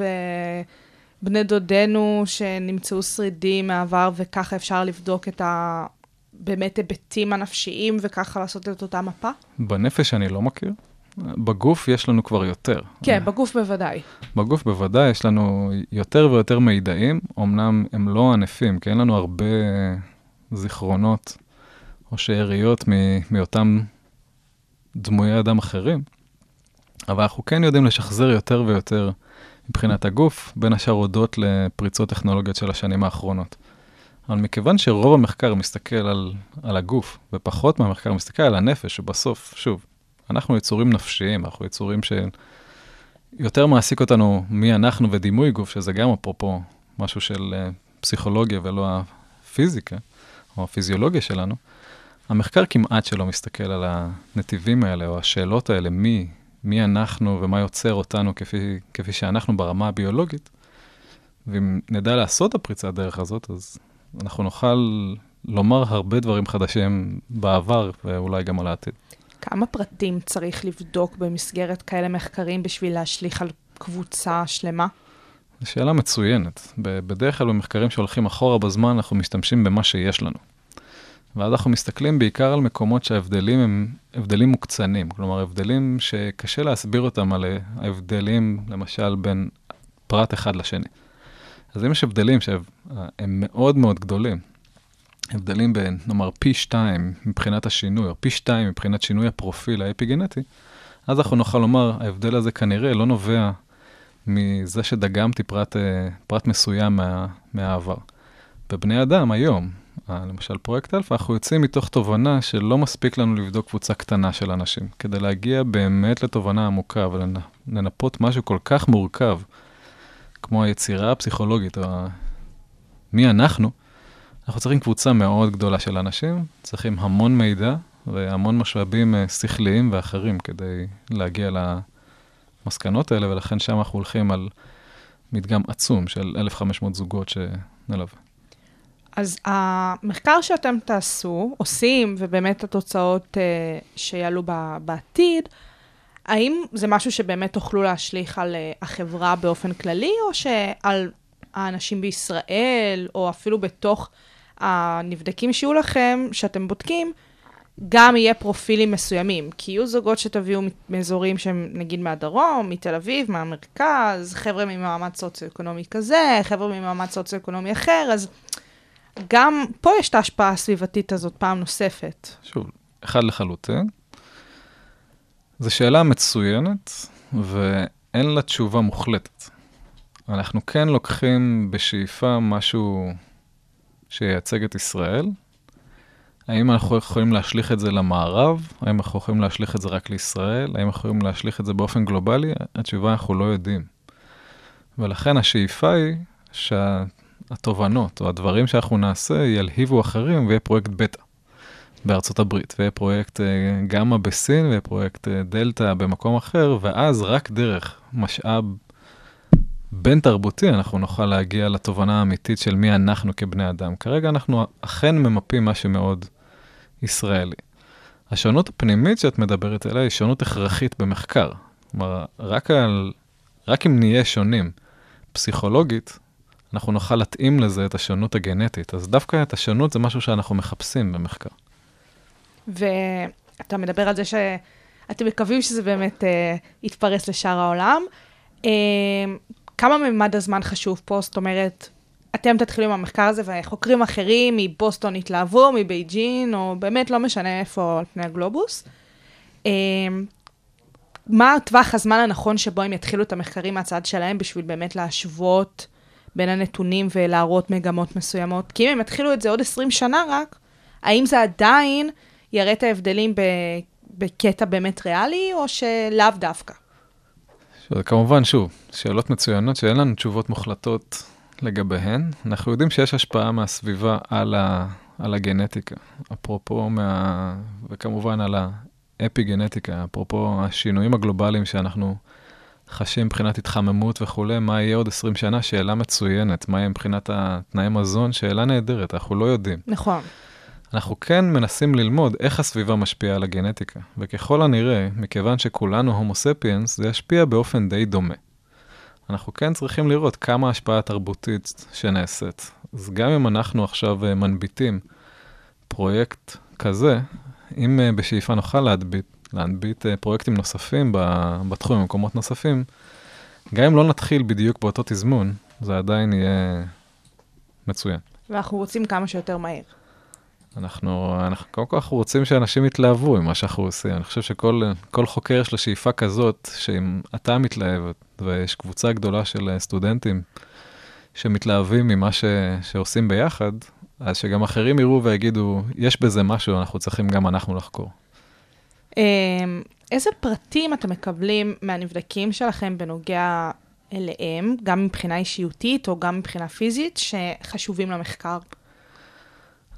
ובני דודינו שנמצאו שרידים מהעבר, וככה אפשר לבדוק את ה... באמת היבטים הנפשיים וככה לעשות את אותה מפה? בנפש אני לא מכיר. בגוף יש לנו כבר יותר. כן, בגוף בוודאי. בגוף בוודאי יש לנו יותר ויותר מידעים, אמנם הם לא ענפים, כי אין לנו הרבה זיכרונות או שאריות מאותם דמויי אדם אחרים, אבל אנחנו כן יודעים לשחזר יותר ויותר מבחינת הגוף, בין השאר הודות לפריצות טכנולוגיות של השנים האחרונות. אבל מכיוון שרוב המחקר מסתכל על, על הגוף, ופחות מהמחקר מסתכל על הנפש, ובסוף, שוב, אנחנו יצורים נפשיים, אנחנו יצורים שיותר מעסיק אותנו מי אנחנו ודימוי גוף, שזה גם אפרופו משהו של uh, פסיכולוגיה ולא הפיזיקה, או הפיזיולוגיה שלנו. המחקר כמעט שלא מסתכל על הנתיבים האלה, או השאלות האלה, מי, מי אנחנו ומה יוצר אותנו כפי, כפי שאנחנו ברמה הביולוגית. ואם נדע לעשות את הפריצת דרך הזאת, אז אנחנו נוכל לומר הרבה דברים חדשים בעבר, ואולי גם על העתיד. כמה פרטים צריך לבדוק במסגרת כאלה מחקרים בשביל להשליך על קבוצה שלמה? זו שאלה מצוינת. בדרך כלל במחקרים שהולכים אחורה בזמן, אנחנו משתמשים במה שיש לנו. ואז אנחנו מסתכלים בעיקר על מקומות שההבדלים הם הבדלים מוקצנים, כלומר הבדלים שקשה להסביר אותם על ההבדלים, למשל, בין פרט אחד לשני. אז אם יש הבדלים שהם מאוד מאוד גדולים, הבדלים בין, נאמר, פי שתיים מבחינת השינוי, או פי שתיים מבחינת שינוי הפרופיל האפיגנטי, אז אנחנו נוכל לומר, ההבדל הזה כנראה לא נובע מזה שדגמתי פרט, אה, פרט מסוים מה, מהעבר. בבני אדם היום, למשל פרויקט אלפא, אנחנו יוצאים מתוך תובנה שלא מספיק לנו לבדוק קבוצה קטנה של אנשים, כדי להגיע באמת לתובנה עמוקה ולמפות משהו כל כך מורכב, כמו היצירה הפסיכולוגית, או מי אנחנו, אנחנו צריכים קבוצה מאוד גדולה של אנשים, צריכים המון מידע והמון משאבים אה, שכליים ואחרים כדי להגיע למסקנות האלה, ולכן שם אנחנו הולכים על מדגם עצום של 1,500 זוגות שנלווה. אז המחקר שאתם תעשו, עושים, ובאמת התוצאות uh, שיעלו בעתיד, האם זה משהו שבאמת תוכלו להשליך על uh, החברה באופן כללי, או שעל האנשים בישראל, או אפילו בתוך הנבדקים שיהיו לכם, שאתם בודקים, גם יהיה פרופילים מסוימים, כי יהיו זוגות שתביאו מאזורים שהם נגיד מהדרום, מתל אביב, מהמרכז, חבר'ה ממעמד סוציו-אקונומי כזה, חבר'ה ממעמד סוציו-אקונומי אחר, אז גם פה יש את ההשפעה הסביבתית הזאת פעם נוספת. שוב, אחד לחלוטין. זו שאלה מצוינת, ואין לה תשובה מוחלטת. אנחנו כן לוקחים בשאיפה משהו שייצג את ישראל. האם אנחנו יכולים להשליך את זה למערב? האם אנחנו יכולים להשליך את זה רק לישראל? האם אנחנו יכולים להשליך את זה באופן גלובלי? התשובה, אנחנו לא יודעים. ולכן השאיפה היא שהתובנות או הדברים שאנחנו נעשה ילהיבו אחרים ויהיה פרויקט בטא בארצות הברית, ויהיה פרויקט אה, גמא בסין ויהיה פרויקט אה, דלתא במקום אחר, ואז רק דרך משאב בין תרבותי אנחנו נוכל להגיע לתובנה האמיתית של מי אנחנו כבני אדם. כרגע אנחנו אכן ממפים משהו מאוד ישראלי. השונות הפנימית שאת מדברת עליה היא שונות הכרחית במחקר. כלומר, רק, על, רק אם נהיה שונים פסיכולוגית, אנחנו נוכל להתאים לזה את השונות הגנטית. אז דווקא את השונות זה משהו שאנחנו מחפשים במחקר. ואתה מדבר על זה שאתם מקווים שזה באמת אה, יתפרס לשאר העולם. אה, כמה ממד הזמן חשוב פה? זאת אומרת, אתם תתחילו עם המחקר הזה וחוקרים אחרים מבוסטון יתלהבו, מבייג'ין, או באמת לא משנה איפה על פני הגלובוס. אה, מה טווח הזמן הנכון שבו הם יתחילו את המחקרים מהצד שלהם בשביל באמת להשוות בין הנתונים ולהראות מגמות מסוימות? כי אם הם יתחילו את זה עוד 20 שנה רק, האם זה עדיין יראה את ההבדלים בקטע באמת ריאלי, או שלאו דווקא? שוב, כמובן, שוב, שאלות מצוינות שאין לנו תשובות מוחלטות לגביהן. אנחנו יודעים שיש השפעה מהסביבה על, ה, על הגנטיקה, אפרופו מה... וכמובן על האפי-גנטיקה, אפרופו השינויים הגלובליים שאנחנו חשים מבחינת התחממות וכולי, מה יהיה עוד 20 שנה? שאלה מצוינת. מה יהיה מבחינת התנאי מזון? שאלה נהדרת, אנחנו לא יודעים. נכון. אנחנו כן מנסים ללמוד איך הסביבה משפיעה על הגנטיקה, וככל הנראה, מכיוון שכולנו הומו ספיאנס, זה ישפיע באופן די דומה. אנחנו כן צריכים לראות כמה השפעה תרבותית שנעשית. אז גם אם אנחנו עכשיו אה, מנביטים פרויקט כזה, אם אה, בשאיפה נוכל להדביט, להנביט אה, פרויקטים נוספים בתחום, במקומות נוספים, גם אם לא נתחיל בדיוק באותו תזמון, זה עדיין יהיה מצוין. ואנחנו רוצים כמה שיותר מהר. אנחנו, אנחנו קודם כל אנחנו רוצים שאנשים יתלהבו עם מה שאנחנו עושים. אני חושב שכל חוקר יש לו שאיפה כזאת, שאם אתה מתלהב, ויש קבוצה גדולה של סטודנטים שמתלהבים ממה ש, שעושים ביחד, אז שגם אחרים יראו ויגידו, יש בזה משהו, אנחנו צריכים גם אנחנו לחקור. אמ, איזה פרטים אתם מקבלים מהנבדקים שלכם בנוגע אליהם, גם מבחינה אישיותית או גם מבחינה פיזית, שחשובים למחקר?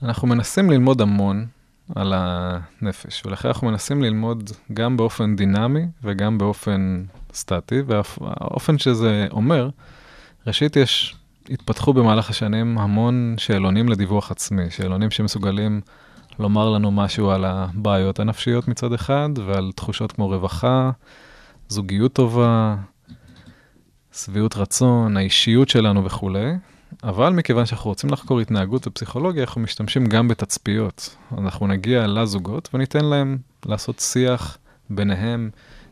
אנחנו מנסים ללמוד המון על הנפש, ולכן אנחנו מנסים ללמוד גם באופן דינמי וגם באופן סטטי, והאופן שזה אומר, ראשית יש, התפתחו במהלך השנים המון שאלונים לדיווח עצמי, שאלונים שמסוגלים לומר לנו משהו על הבעיות הנפשיות מצד אחד, ועל תחושות כמו רווחה, זוגיות טובה, שביעות רצון, האישיות שלנו וכולי. אבל מכיוון שאנחנו רוצים לחקור התנהגות ופסיכולוגיה, אנחנו משתמשים גם בתצפיות. אנחנו נגיע לזוגות וניתן להם לעשות שיח ביניהם,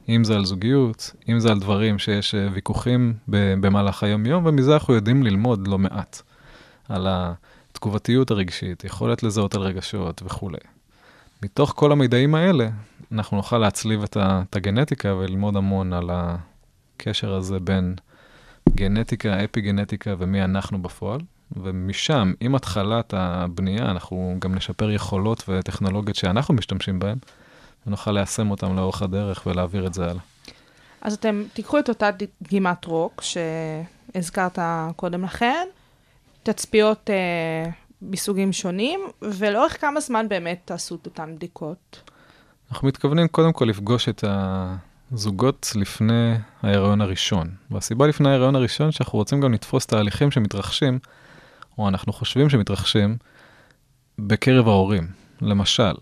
אם זה על זוגיות, אם זה על דברים שיש אה, ויכוחים במהלך היום-יום, ומזה אנחנו יודעים ללמוד לא מעט. על התגובתיות הרגשית, יכולת לזהות על רגשות וכולי. מתוך כל המידעים האלה, אנחנו נוכל להצליב את הגנטיקה וללמוד המון על הקשר הזה בין גנטיקה, אפי גנטיקה ומי אנחנו בפועל. ומשם, עם התחלת הבנייה, אנחנו גם נשפר יכולות וטכנולוגיות שאנחנו משתמשים בהן, ונוכל ליישם אותן לאורך הדרך ולהעביר את זה הלאה. אז אתם תיקחו את אותה דגימת רוק שהזכרת קודם לכן, תצפיות אה, מסוגים שונים, ולאורך כמה זמן באמת תעשו את אותן בדיקות? אנחנו מתכוונים קודם כל לפגוש את ה... זוגות לפני ההיריון הראשון. והסיבה לפני ההיריון הראשון שאנחנו רוצים גם לתפוס תהליכים שמתרחשים, או אנחנו חושבים שמתרחשים, בקרב ההורים. למשל,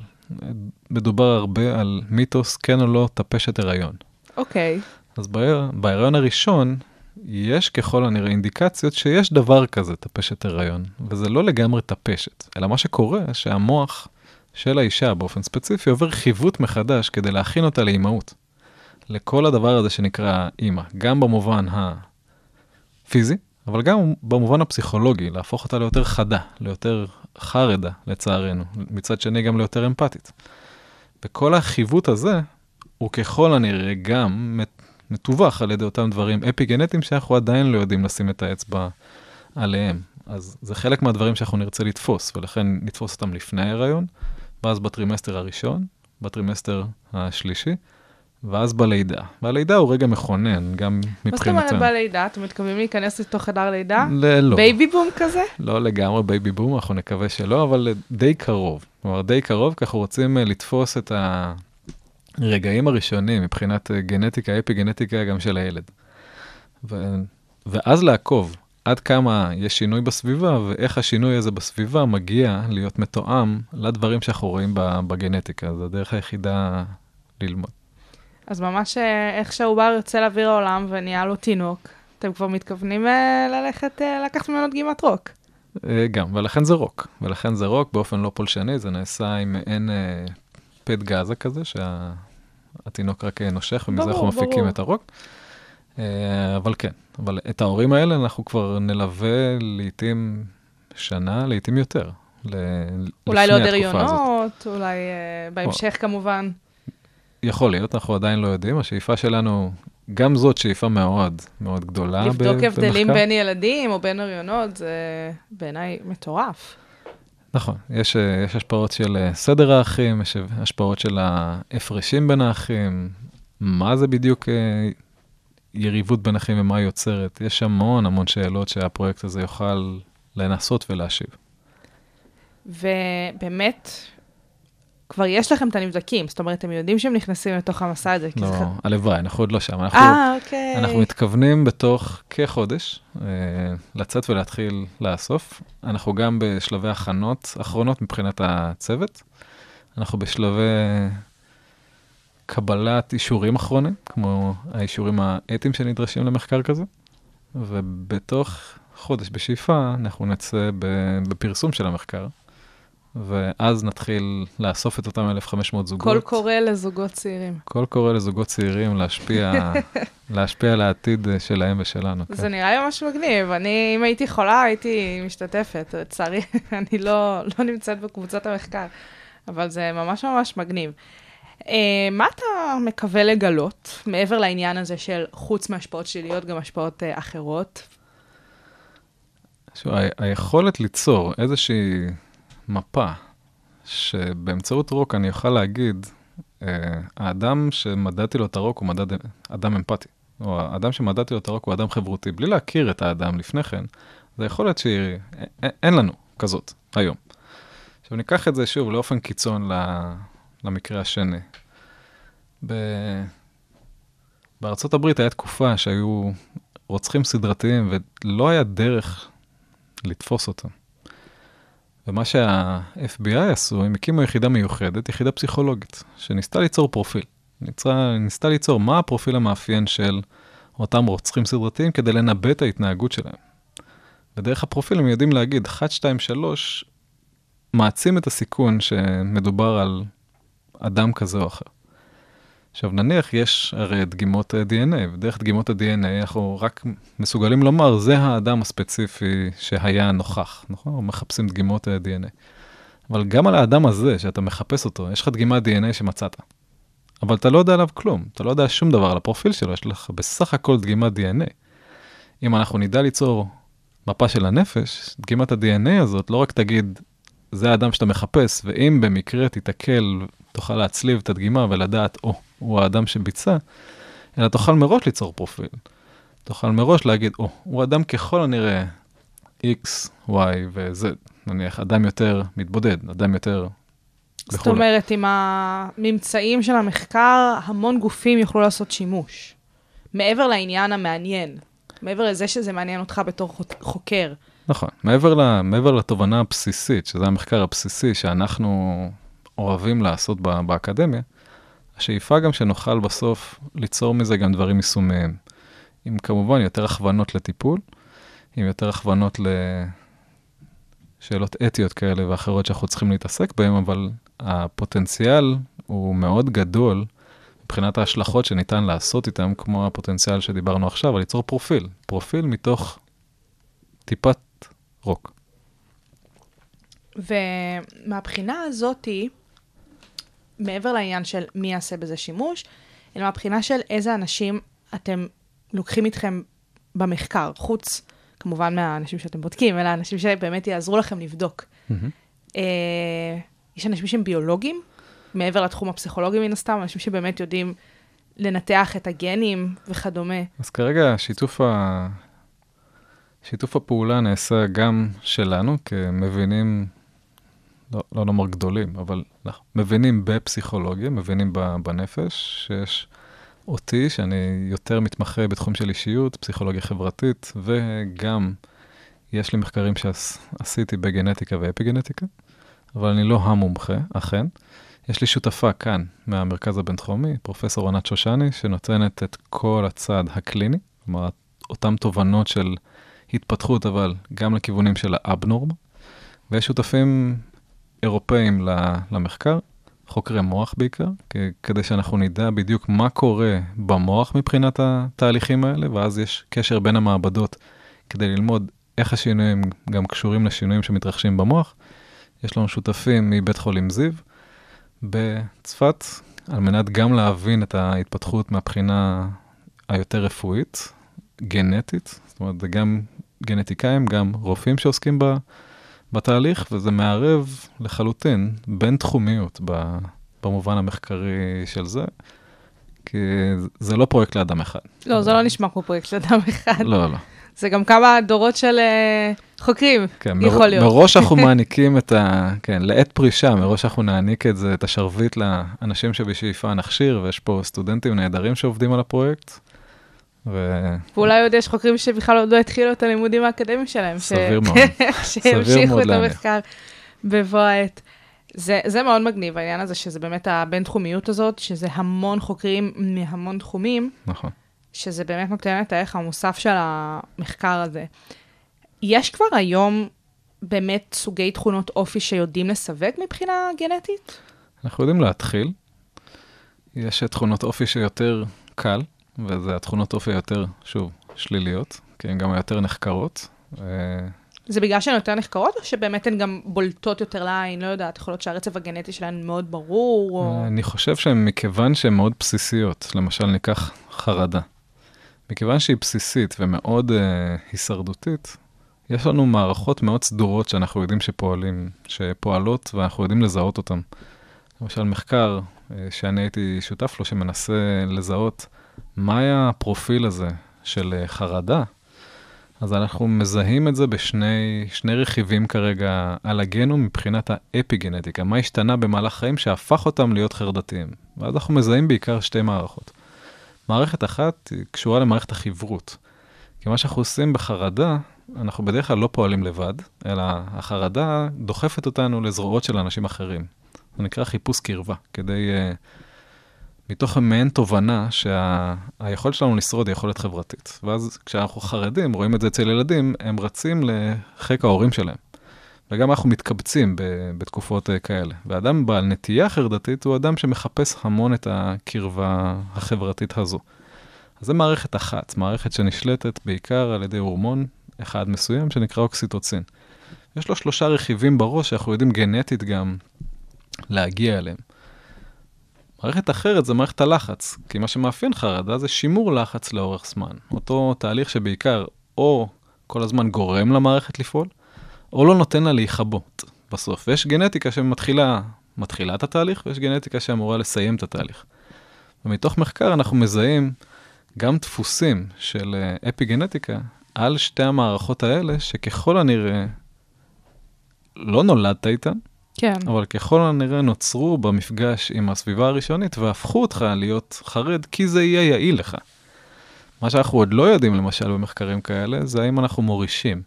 מדובר הרבה על מיתוס כן או לא טפשת הריון. אוקיי. Okay. אז בהיריון הראשון, יש ככל הנראה אינדיקציות שיש דבר כזה, טפשת הריון, וזה לא לגמרי טפשת, אלא מה שקורה, שהמוח של האישה באופן ספציפי עובר חיווט מחדש כדי להכין אותה לאימהות. לכל הדבר הזה שנקרא אימא, גם במובן הפיזי, אבל גם במובן הפסיכולוגי, להפוך אותה ליותר חדה, ליותר חרדה, לצערנו, מצד שני גם ליותר אמפתית. וכל החיווט הזה הוא ככל הנראה גם מתווך על ידי אותם דברים אפי-גנטיים שאנחנו עדיין לא יודעים לשים את האצבע עליהם. אז זה חלק מהדברים שאנחנו נרצה לתפוס, ולכן נתפוס אותם לפני ההיריון, ואז בטרימסטר הראשון, בטרימסטר השלישי, ואז בלידה. והלידה הוא רגע מכונן, גם מבחינתנו. מה זאת אומרת בלידה? אתם מתכוונים להיכנס לתוך חדר לידה? ל- לא. בייבי בום כזה? לא לגמרי בייבי בום, אנחנו נקווה שלא, אבל די קרוב. כלומר, די קרוב, כי אנחנו רוצים אה, לתפוס את הרגעים הראשונים מבחינת אה, גנטיקה, אפי גנטיקה גם של הילד. ו... ואז לעקוב עד כמה יש שינוי בסביבה, ואיך השינוי הזה בסביבה מגיע להיות מתואם לדברים שאנחנו רואים בגנטיקה. זו הדרך היחידה ללמוד. אז ממש אה, איך שהעובר יוצא לאוויר העולם ונהיה לו תינוק, אתם כבר מתכוונים אה, ללכת, לקחת ממנו דגימת רוק. גם, ולכן זה רוק. ולכן זה רוק באופן לא פולשני, זה נעשה עם מעין פט גאזה כזה, שהתינוק רק נושך, ומזה אנחנו מפיקים. את הרוק. אבל כן, אבל את ההורים האלה אנחנו כבר נלווה לעתים שנה, לעתים יותר. אולי לעוד הריונות, אולי uh, בהמשך או... כמובן. יכול להיות, אנחנו עדיין לא יודעים. השאיפה שלנו, גם זאת שאיפה מאוד מאוד גדולה במחקר. לבדוק הבדלים בין ילדים או בין הריונות, זה בעיניי מטורף. נכון, יש, יש השפעות של אה, סדר האחים, יש השפעות של ההפרשים בין האחים, מה זה בדיוק אה, יריבות בין אחים ומה היא יוצרת. יש המון המון שאלות שהפרויקט הזה יוכל לנסות ולהשיב. ובאמת, כבר יש לכם את הנבדקים, זאת אומרת, אתם יודעים שהם נכנסים לתוך המסע הזה. לא, זה... הלוואי, אנחנו עוד לא שם. אה, אוקיי. אנחנו מתכוונים בתוך כחודש אה, לצאת ולהתחיל לאסוף. אנחנו גם בשלבי הכנות אחרונות מבחינת הצוות. אנחנו בשלבי קבלת אישורים אחרונים, כמו האישורים האתיים שנדרשים למחקר כזה, ובתוך חודש בשאיפה אנחנו נצא בפרסום של המחקר. ואז נתחיל לאסוף את אותם 1,500 זוגות. קול קורא לזוגות צעירים. קול קורא לזוגות צעירים להשפיע, להשפיע על העתיד שלהם ושלנו. זה כן. נראה לי ממש מגניב. אני, אם הייתי חולה, הייתי משתתפת. לצערי, אני לא, לא נמצאת בקבוצת המחקר, אבל זה ממש ממש מגניב. Uh, מה אתה מקווה לגלות, מעבר לעניין הזה של חוץ מהשפעות שליליות, גם השפעות uh, אחרות? שוב, היכולת ליצור איזושהי מפה, שבאמצעות רוק אני אוכל להגיד, uh, האדם שמדדתי לו את הרוק הוא מדד, אדם אמפתי, או האדם שמדדתי לו את הרוק הוא אדם חברותי, בלי להכיר את האדם לפני כן, זה יכולת שאין לנו כזאת היום. עכשיו ניקח את זה שוב לאופן קיצון למקרה השני. ב... בארצות הברית הייתה תקופה שהיו רוצחים סדרתיים ולא היה דרך לתפוס אותם. ומה שה-FBI עשו, הם הקימו יחידה מיוחדת, יחידה פסיכולוגית, שניסתה ליצור פרופיל. ניסתה, ניסתה ליצור מה הפרופיל המאפיין של אותם רוצחים סדרתיים כדי לנבא את ההתנהגות שלהם. ודרך הפרופיל הם יודעים להגיד, 1, 2, 3, מעצים את הסיכון שמדובר על אדם כזה או אחר. עכשיו נניח יש הרי דגימות אה, DNA, ודרך דגימות ה-DNA אנחנו רק מסוגלים לומר, זה האדם הספציפי שהיה נוכח, נכון? מחפשים דגימות אה, DNA. אבל גם על האדם הזה, שאתה מחפש אותו, יש לך דגימת DNA שמצאת. אבל אתה לא יודע עליו כלום, אתה לא יודע שום דבר על הפרופיל שלו, יש לך בסך הכל דגימת DNA. אם אנחנו נדע ליצור מפה של הנפש, דגימת ה-DNA הזאת לא רק תגיד, זה האדם שאתה מחפש, ואם במקרה תיתקל, תוכל להצליב את הדגימה ולדעת, או, oh, הוא האדם שביצע, אלא תוכל מראש ליצור פרופיל. תוכל מראש להגיד, או, oh, הוא אדם ככל הנראה X, Y ו-Z, נניח, אדם יותר מתבודד, אדם יותר... זאת בכולה. אומרת, עם הממצאים של המחקר, המון גופים יוכלו לעשות שימוש. מעבר לעניין המעניין, מעבר לזה שזה מעניין אותך בתור חוקר. נכון, מעבר, ל, מעבר לתובנה הבסיסית, שזה המחקר הבסיסי שאנחנו אוהבים לעשות באקדמיה, השאיפה גם שנוכל בסוף ליצור מזה גם דברים יישומיים. עם כמובן יותר הכוונות לטיפול, עם יותר הכוונות לשאלות אתיות כאלה ואחרות שאנחנו צריכים להתעסק בהן, אבל הפוטנציאל הוא מאוד גדול מבחינת ההשלכות שניתן לעשות איתם, כמו הפוטנציאל שדיברנו עכשיו, על ליצור פרופיל. פרופיל מתוך טיפת רוק. ומהבחינה הזאתי, מעבר לעניין של מי יעשה בזה שימוש, אלא מהבחינה של איזה אנשים אתם לוקחים איתכם במחקר, חוץ כמובן מהאנשים שאתם בודקים, אלא האנשים שבאמת יעזרו לכם לבדוק. אה, יש אנשים שהם ביולוגים, מעבר לתחום הפסיכולוגי מן הסתם, אנשים שבאמת יודעים לנתח את הגנים וכדומה. אז כרגע שיתוף, ה... שיתוף הפעולה נעשה גם שלנו כמבינים, לא, לא נאמר גדולים, אבל אנחנו מבינים בפסיכולוגיה, מבינים בנפש, שיש אותי, שאני יותר מתמחה בתחום של אישיות, פסיכולוגיה חברתית, וגם יש לי מחקרים שעשיתי בגנטיקה ואפיגנטיקה, אבל אני לא המומחה, אכן. יש לי שותפה כאן מהמרכז הבינתחומי, פרופסור ענת שושני, שנותנת את כל הצד הקליני, כלומר, אותן תובנות של התפתחות, אבל גם לכיוונים של האבנורמה, ויש שותפים אירופאים למחקר, חוקרי מוח בעיקר, כדי שאנחנו נדע בדיוק מה קורה במוח מבחינת התהליכים האלה, ואז יש קשר בין המעבדות כדי ללמוד איך השינויים גם קשורים לשינויים שמתרחשים במוח. יש לנו שותפים מבית חולים זיו בצפת, על מנת גם להבין את ההתפתחות מהבחינה היותר רפואית, גנטית, זאת אומרת, זה גם גנטיקאים, גם רופאים שעוסקים בה. בתהליך, וזה מערב לחלוטין בין תחומיות במובן המחקרי של זה, כי זה לא פרויקט לאדם אחד. לא, זה לא נשמע כמו פרויקט לאדם אחד. לא, לא. זה גם כמה דורות של uh, חוקרים, כן, יכול מר, להיות. מראש אנחנו מעניקים את ה... כן, לעת פרישה, מראש אנחנו נעניק את זה, את השרביט לאנשים שבשאיפה נכשיר, ויש פה סטודנטים נהדרים שעובדים על הפרויקט. ו... ואולי עוד יש חוקרים שבכלל עוד לא התחילו את הלימודים האקדמיים שלהם. סביר ש... מאוד. שימשיכו את המחקר בבוא העת. זה, זה מאוד מגניב, העניין הזה, שזה באמת הבין-תחומיות הזאת, שזה המון חוקרים מהמון תחומים. נכון. שזה באמת נותן את הערך המוסף של המחקר הזה. יש כבר היום באמת סוגי תכונות אופי שיודעים לסווג מבחינה גנטית? אנחנו יודעים להתחיל. יש תכונות אופי שיותר קל, וזה התכונות אופי היותר, שוב, שליליות, כי הן גם היותר נחקרות. אה, זה בגלל שהן יותר נחקרות, או שבאמת הן גם בולטות יותר לעין? לא יודעת, יכול להיות שהרצף הגנטי שלהן מאוד ברור, או... אני חושב שהן מכיוון שהן מאוד בסיסיות, למשל ניקח חרדה. מכיוון שהיא בסיסית ומאוד uh, הישרדותית, יש לנו מערכות מאוד סדורות שאנחנו יודעים שפועלים, שפועלות ואנחנו יודעים לזהות אותן. למשל מחקר uh, שאני הייתי שותף לו, שמנסה לזהות מה הפרופיל הזה של uh, חרדה, אז אנחנו מזהים את זה בשני רכיבים כרגע על הגנום מבחינת האפיגנטיקה, מה השתנה במהלך חיים שהפך אותם להיות חרדתיים. ואז אנחנו מזהים בעיקר שתי מערכות. מערכת אחת קשורה למערכת החברות. כי מה שאנחנו עושים בחרדה, אנחנו בדרך כלל לא פועלים לבד, אלא החרדה דוחפת אותנו לזרועות של אנשים אחרים. זה נקרא חיפוש קרבה, כדי, uh, מתוך מעין תובנה שהיכולת שה, שלנו לשרוד היא יכולת חברתית. ואז כשאנחנו חרדים, רואים את זה אצל ילדים, הם רצים לחיק ההורים שלהם. וגם אנחנו מתקבצים ב, בתקופות uh, כאלה. ואדם בעל נטייה חרדתית הוא אדם שמחפש המון את הקרבה החברתית הזו. אז זו מערכת אחת, מערכת שנשלטת בעיקר על ידי הורמון אחד מסוים שנקרא אוקסיטוצין. יש לו שלושה רכיבים בראש שאנחנו יודעים גנטית גם להגיע אליהם. מערכת אחרת זה מערכת הלחץ, כי מה שמאפיין חרדה זה שימור לחץ לאורך זמן. אותו תהליך שבעיקר או כל הזמן גורם למערכת לפעול, או לא נותן לה להיכבות בסוף. ויש גנטיקה שמתחילה מתחילה את התהליך, ויש גנטיקה שאמורה לסיים את התהליך. ומתוך מחקר אנחנו מזהים גם דפוסים של אה, אפי גנטיקה על שתי המערכות האלה, שככל הנראה לא נולדת איתן, כן. אבל ככל הנראה נוצרו במפגש עם הסביבה הראשונית והפכו אותך להיות חרד, כי זה יהיה יעיל לך. מה שאנחנו עוד לא יודעים, למשל, במחקרים כאלה, זה האם אנחנו מורישים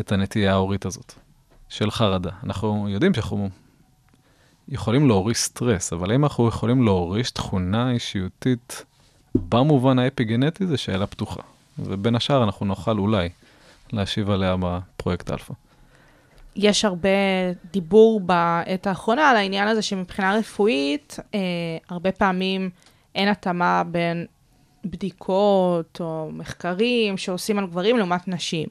את הנטייה ההורית הזאת, של חרדה. אנחנו יודעים שאנחנו יכולים להוריש סטרס, אבל האם אנחנו יכולים להוריש תכונה אישיותית במובן האפיגנטי, זו שאלה פתוחה. ובין השאר אנחנו נוכל אולי להשיב עליה בפרויקט אלפא. יש הרבה דיבור בעת האחרונה על העניין הזה שמבחינה רפואית, אה, הרבה פעמים אין התאמה בין בדיקות או מחקרים שעושים על גברים לעומת נשים.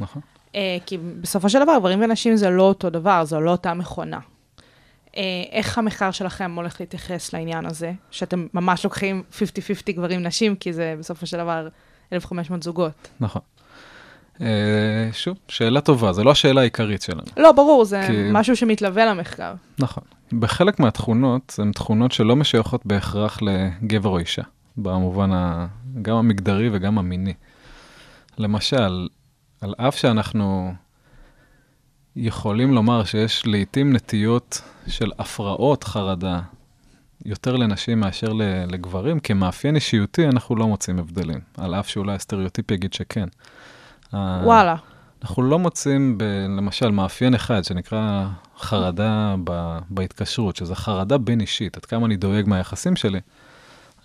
נכון. אה, כי בסופו של דבר, גברים ונשים זה לא אותו דבר, זו לא אותה מכונה. אה, איך המחקר שלכם הולך להתייחס לעניין הזה? שאתם ממש לוקחים 50-50 גברים-נשים, כי זה בסופו של דבר 1,500 זוגות. נכון. אה, שוב, שאלה טובה, זו לא השאלה העיקרית שלנו. לא, ברור, זה כי- משהו שמתלווה למחקר. נכון. בחלק מהתכונות, הן תכונות שלא משויכות בהכרח לגבר או אישה, במובן ה... גם המגדרי וגם המיני. למשל, על אף שאנחנו יכולים לומר שיש לעתים נטיות של הפרעות חרדה יותר לנשים מאשר לגברים, כמאפיין אישיותי אנחנו לא מוצאים הבדלים, על אף שאולי הסטריאוטיפ יגיד שכן. ה- וואלה. אנחנו לא מוצאים, ב, למשל, מאפיין אחד שנקרא חרדה ב, בהתקשרות, שזה חרדה בין אישית, עד כמה אני דואג מהיחסים שלי.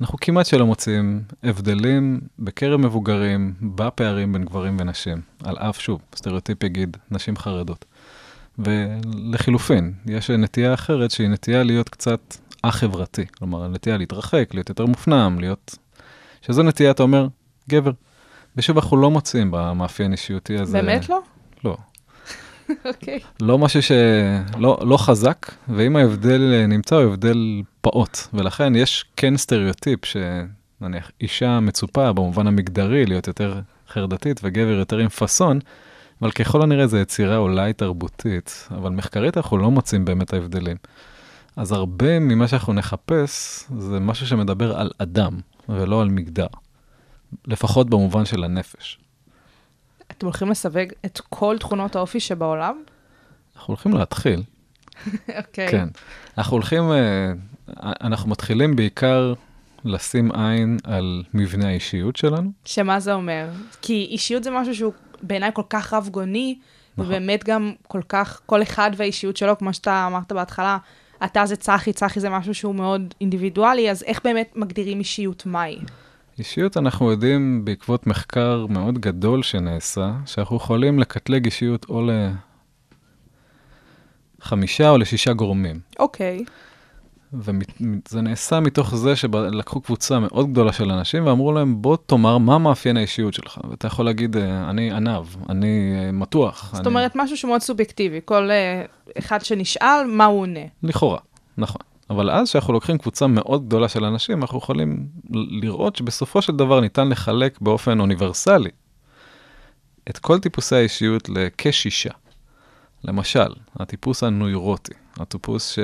אנחנו כמעט שלא מוצאים הבדלים בקרב מבוגרים בפערים בין גברים ונשים, על אף, שוב, סטריאוטיפ יגיד, נשים חרדות. ולחילופין, יש נטייה אחרת שהיא נטייה להיות קצת א-חברתי, כלומר, נטייה להתרחק, להיות יותר מופנם, להיות... שזו נטייה, אתה אומר, גבר. ושוב, אנחנו לא מוצאים במאפיין אישיותי הזה. באמת לא? לא. אוקיי. לא משהו שלא לא חזק, ואם ההבדל אה, נמצא, הוא הבדל פעוט. ולכן יש כן סטריאוטיפ שנניח אישה מצופה במובן המגדרי להיות יותר חרדתית וגבר יותר עם פאסון, אבל ככל הנראה זו יצירה אולי תרבותית, אבל מחקרית אנחנו לא מוצאים באמת ההבדלים. אז הרבה ממה שאנחנו נחפש זה משהו שמדבר על אדם ולא על מגדר, לפחות במובן של הנפש. אתם הולכים לסווג את כל תכונות האופי שבעולם? אנחנו הולכים להתחיל. אוקיי. כן. אנחנו הולכים, אה, אנחנו מתחילים בעיקר לשים עין על מבנה האישיות שלנו. שמה זה אומר? כי אישיות זה משהו שהוא בעיניי כל כך רב-גוני, נכון. ובאמת גם כל כך, כל אחד והאישיות שלו, כמו שאתה אמרת בהתחלה, אתה זה צחי, צחי זה משהו שהוא מאוד אינדיבידואלי, אז איך באמת מגדירים אישיות מהי? אישיות אנחנו יודעים בעקבות מחקר מאוד גדול שנעשה, שאנחנו יכולים לקטלג אישיות או לחמישה או לשישה גורמים. אוקיי, וזה נעשה מתוך זה שלקחו קבוצה מאוד גדולה של אנשים ואמרו להם, בוא תאמר מה מאפיין האישיות שלך. ואתה יכול להגיד, אה, אני עניו, אני אה, מתוח. זאת אני... אומרת משהו שמאוד סובייקטיבי, כל אה, אחד שנשאל, מה הוא עונה. לכאורה, נכון. אבל אז כשאנחנו לוקחים קבוצה מאוד גדולה של אנשים, אנחנו יכולים לראות שבסופו של דבר ניתן לחלק באופן אוניברסלי את כל טיפוסי האישיות לכשישה. למשל, הטיפוס הנוירוטי, הטיפוס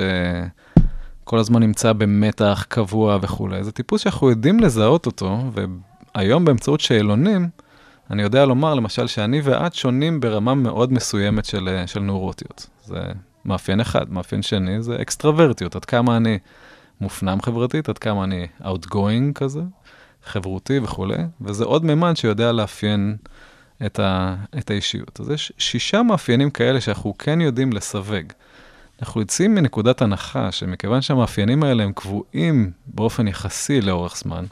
שכל הזמן נמצא במתח קבוע וכולי, זה טיפוס שאנחנו יודעים לזהות אותו, והיום באמצעות שאלונים, אני יודע לומר למשל שאני ואת שונים ברמה מאוד מסוימת של, של נוירוטיות. זה מאפיין אחד. מאפיין שני זה אקסטרוורטיות, עד כמה אני מופנם חברתית, עד כמה אני outgoing כזה, חברותי וכולי, וזה עוד מימד שיודע לאפיין את, ה, את האישיות. אז יש שישה מאפיינים כאלה שאנחנו כן יודעים לסווג. אנחנו יוצאים מנקודת הנחה שמכיוון שהמאפיינים האלה הם קבועים באופן יחסי לאורך זמן,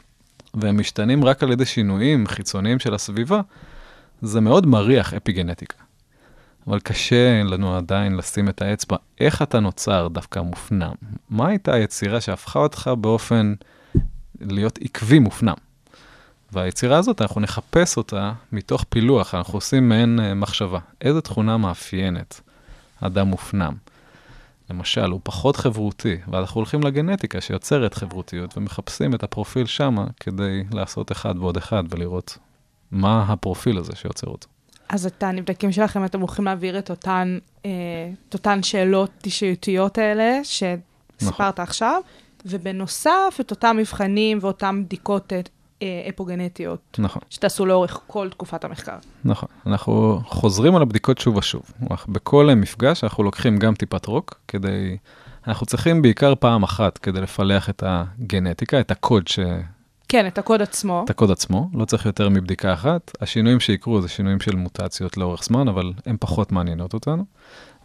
והם משתנים רק על ידי שינויים חיצוניים של הסביבה, זה מאוד מריח אפיגנטיקה. אבל קשה לנו עדיין לשים את האצבע, איך אתה נוצר דווקא מופנם? מה הייתה היצירה שהפכה אותך באופן להיות עקבי מופנם? והיצירה הזאת, אנחנו נחפש אותה מתוך פילוח, אנחנו עושים מעין אה, מחשבה. איזה תכונה מאפיינת אדם מופנם? למשל, הוא פחות חברותי, ואז אנחנו הולכים לגנטיקה שיוצרת חברותיות, ומחפשים את הפרופיל שמה כדי לעשות אחד ועוד אחד ולראות מה הפרופיל הזה שיוצר אותו. אז את הנבדקים שלכם, אתם הולכים להעביר את אותן, אה, את אותן שאלות אישיותיות האלה, שסיפרת עכשיו, ובנוסף, את אותם מבחנים ואותן בדיקות אה, אה, אפוגנטיות, נכון. שתעשו לאורך כל תקופת המחקר. נכון, אנחנו חוזרים על הבדיקות שוב ושוב. בכל מפגש אנחנו לוקחים גם טיפת רוק, כדי... אנחנו צריכים בעיקר פעם אחת כדי לפלח את הגנטיקה, את הקוד, ש... כן, את הקוד עצמו. את הקוד עצמו, לא צריך יותר מבדיקה אחת. השינויים שיקרו זה שינויים של מוטציות לאורך זמן, אבל הן פחות מעניינות אותנו.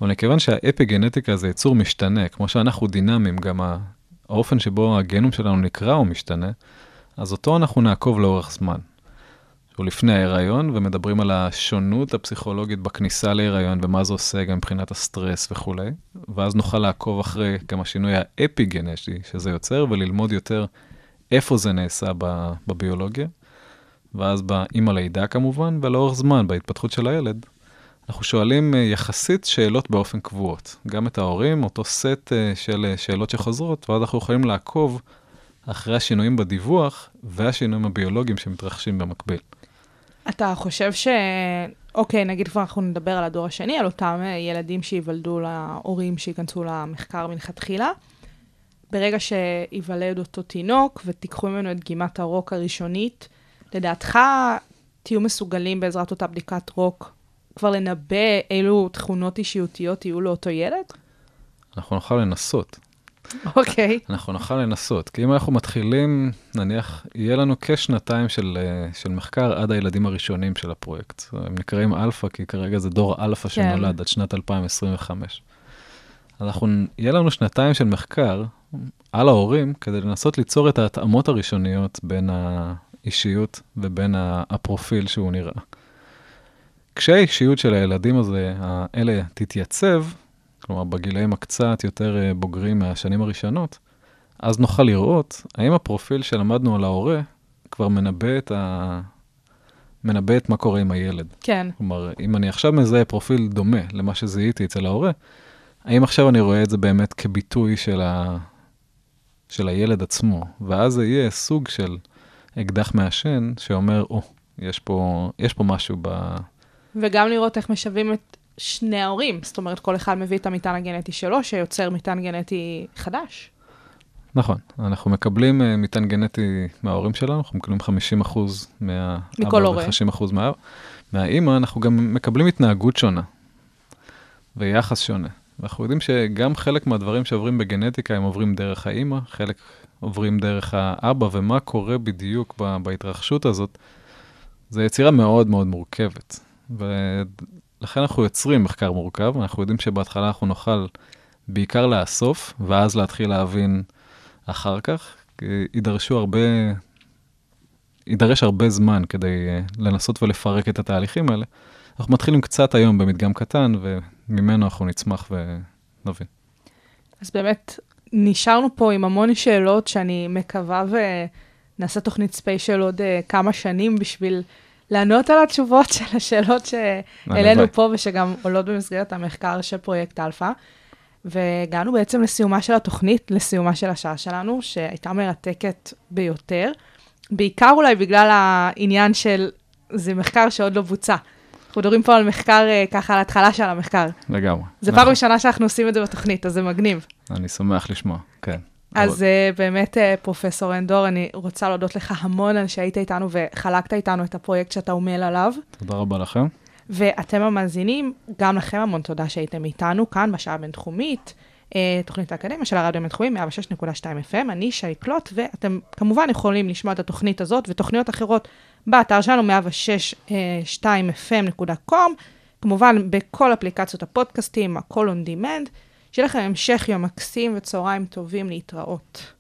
אבל מכיוון שהאפיגנטיקה זה יצור משתנה, כמו שאנחנו דינמיים, גם האופן שבו הגנום שלנו נקרא הוא משתנה, אז אותו אנחנו נעקוב לאורך זמן. או לפני ההיריון, ומדברים על השונות הפסיכולוגית בכניסה להיריון ומה זה עושה גם מבחינת הסטרס וכולי, ואז נוכל לעקוב אחרי גם השינוי האפיגנטי שזה יוצר, וללמוד יותר איפה זה נעשה בביולוגיה, ואז עם הלידה כמובן, ולאורך זמן, בהתפתחות של הילד, אנחנו שואלים אה, יחסית שאלות באופן קבועות. גם את ההורים, אותו סט אה, של אה, שאלות שחוזרות, ואז אנחנו יכולים לעקוב אחרי השינויים בדיווח והשינויים הביולוגיים שמתרחשים במקביל. אתה חושב ש... אוקיי, נגיד כבר אנחנו נדבר על הדור השני, על אותם ילדים שייוולדו להורים שייכנסו למחקר מלכתחילה. ברגע שייוולד אותו תינוק ותיקחו ממנו את דגימת הרוק הראשונית, לדעתך תהיו מסוגלים בעזרת אותה בדיקת רוק כבר לנבא אילו תכונות אישיותיות יהיו לאותו ילד? אנחנו נוכל לנסות. אוקיי. אנחנו נוכל לנסות, כי אם אנחנו מתחילים, נניח, יהיה לנו כשנתיים של, אה, של מחקר עד הילדים הראשונים של הפרויקט. הם נקראים אלפא, כי כרגע זה דור אלפא שנולד עד שנת 2025. אנחנו, יהיה לנו שנתיים של מחקר על ההורים, כדי לנסות ליצור את ההתאמות הראשוניות בין האישיות ובין הפרופיל שהוא נראה. כשהאישיות של הילדים הזה, האלה תתייצב, כלומר בגילאים הקצת יותר אה, בוגרים מהשנים הראשונות, אז נוכל לראות האם הפרופיל שלמדנו על ההורה כבר מנבא את, ה... מנבא את מה קורה עם הילד. כן. כלומר, אם אני עכשיו מזהה פרופיל דומה למה שזיהיתי אצל ההורה, האם עכשיו אני רואה את זה באמת כביטוי של, ה... של הילד עצמו? ואז זה יהיה סוג של אקדח מעשן שאומר, או, יש פה, יש פה משהו ב... וגם לראות איך משווים את שני ההורים. זאת אומרת, כל אחד מביא את המטען הגנטי שלו, שיוצר מטען גנטי חדש. נכון, אנחנו מקבלים uh, מטען גנטי מההורים שלנו, אנחנו מקבלים 50% מהאבא מכל הורה. ו-50% מה... מהאימא, אנחנו גם מקבלים התנהגות שונה ויחס שונה. ואנחנו יודעים שגם חלק מהדברים שעוברים בגנטיקה הם עוברים דרך האימא, חלק עוברים דרך האבא, ומה קורה בדיוק בהתרחשות הזאת, זה יצירה מאוד מאוד מורכבת. ולכן אנחנו יוצרים מחקר מורכב, אנחנו יודעים שבהתחלה אנחנו נוכל בעיקר לאסוף, ואז להתחיל להבין אחר כך. כי יידרשו הרבה, יידרש הרבה זמן כדי לנסות ולפרק את התהליכים האלה. אנחנו מתחילים קצת היום במדגם קטן, וממנו אנחנו נצמח ונבין. אז באמת, נשארנו פה עם המון שאלות שאני מקווה ונעשה תוכנית special עוד אה, כמה שנים בשביל לענות על התשובות של השאלות שהעלינו. פה ושגם עולות במסגרת המחקר של פרויקט אלפא. והגענו בעצם לסיומה של התוכנית, לסיומה של השעה שלנו, שהייתה מרתקת ביותר. בעיקר אולי בגלל העניין של, זה מחקר שעוד לא בוצע. אנחנו מדברים פה על מחקר, אה, ככה, על ההתחלה של המחקר. לגמרי. זה נכון. פעם ראשונה שאנחנו עושים את זה בתוכנית, אז זה מגניב. אני שמח לשמוע, כן. אז uh, באמת, uh, פרופסור אנדור, אני רוצה להודות לך המון על שהיית איתנו וחלקת איתנו את הפרויקט שאתה עמל עליו. תודה רבה לכם. ואתם המאזינים, גם לכם המון תודה שהייתם איתנו כאן בשעה הבינתחומית, תוכנית האקדמיה של הרדיו הבינתחומי, 106.2 FM, אני שי קלוט, ואתם כמובן יכולים לשמוע את התוכנית הזאת ותוכניות אחרות באתר שלנו, 106.2fm.com, כמובן בכל אפליקציות הפודקאסטים, הכל on demand. שיהיה לכם המשך יום מקסים וצהריים טובים להתראות.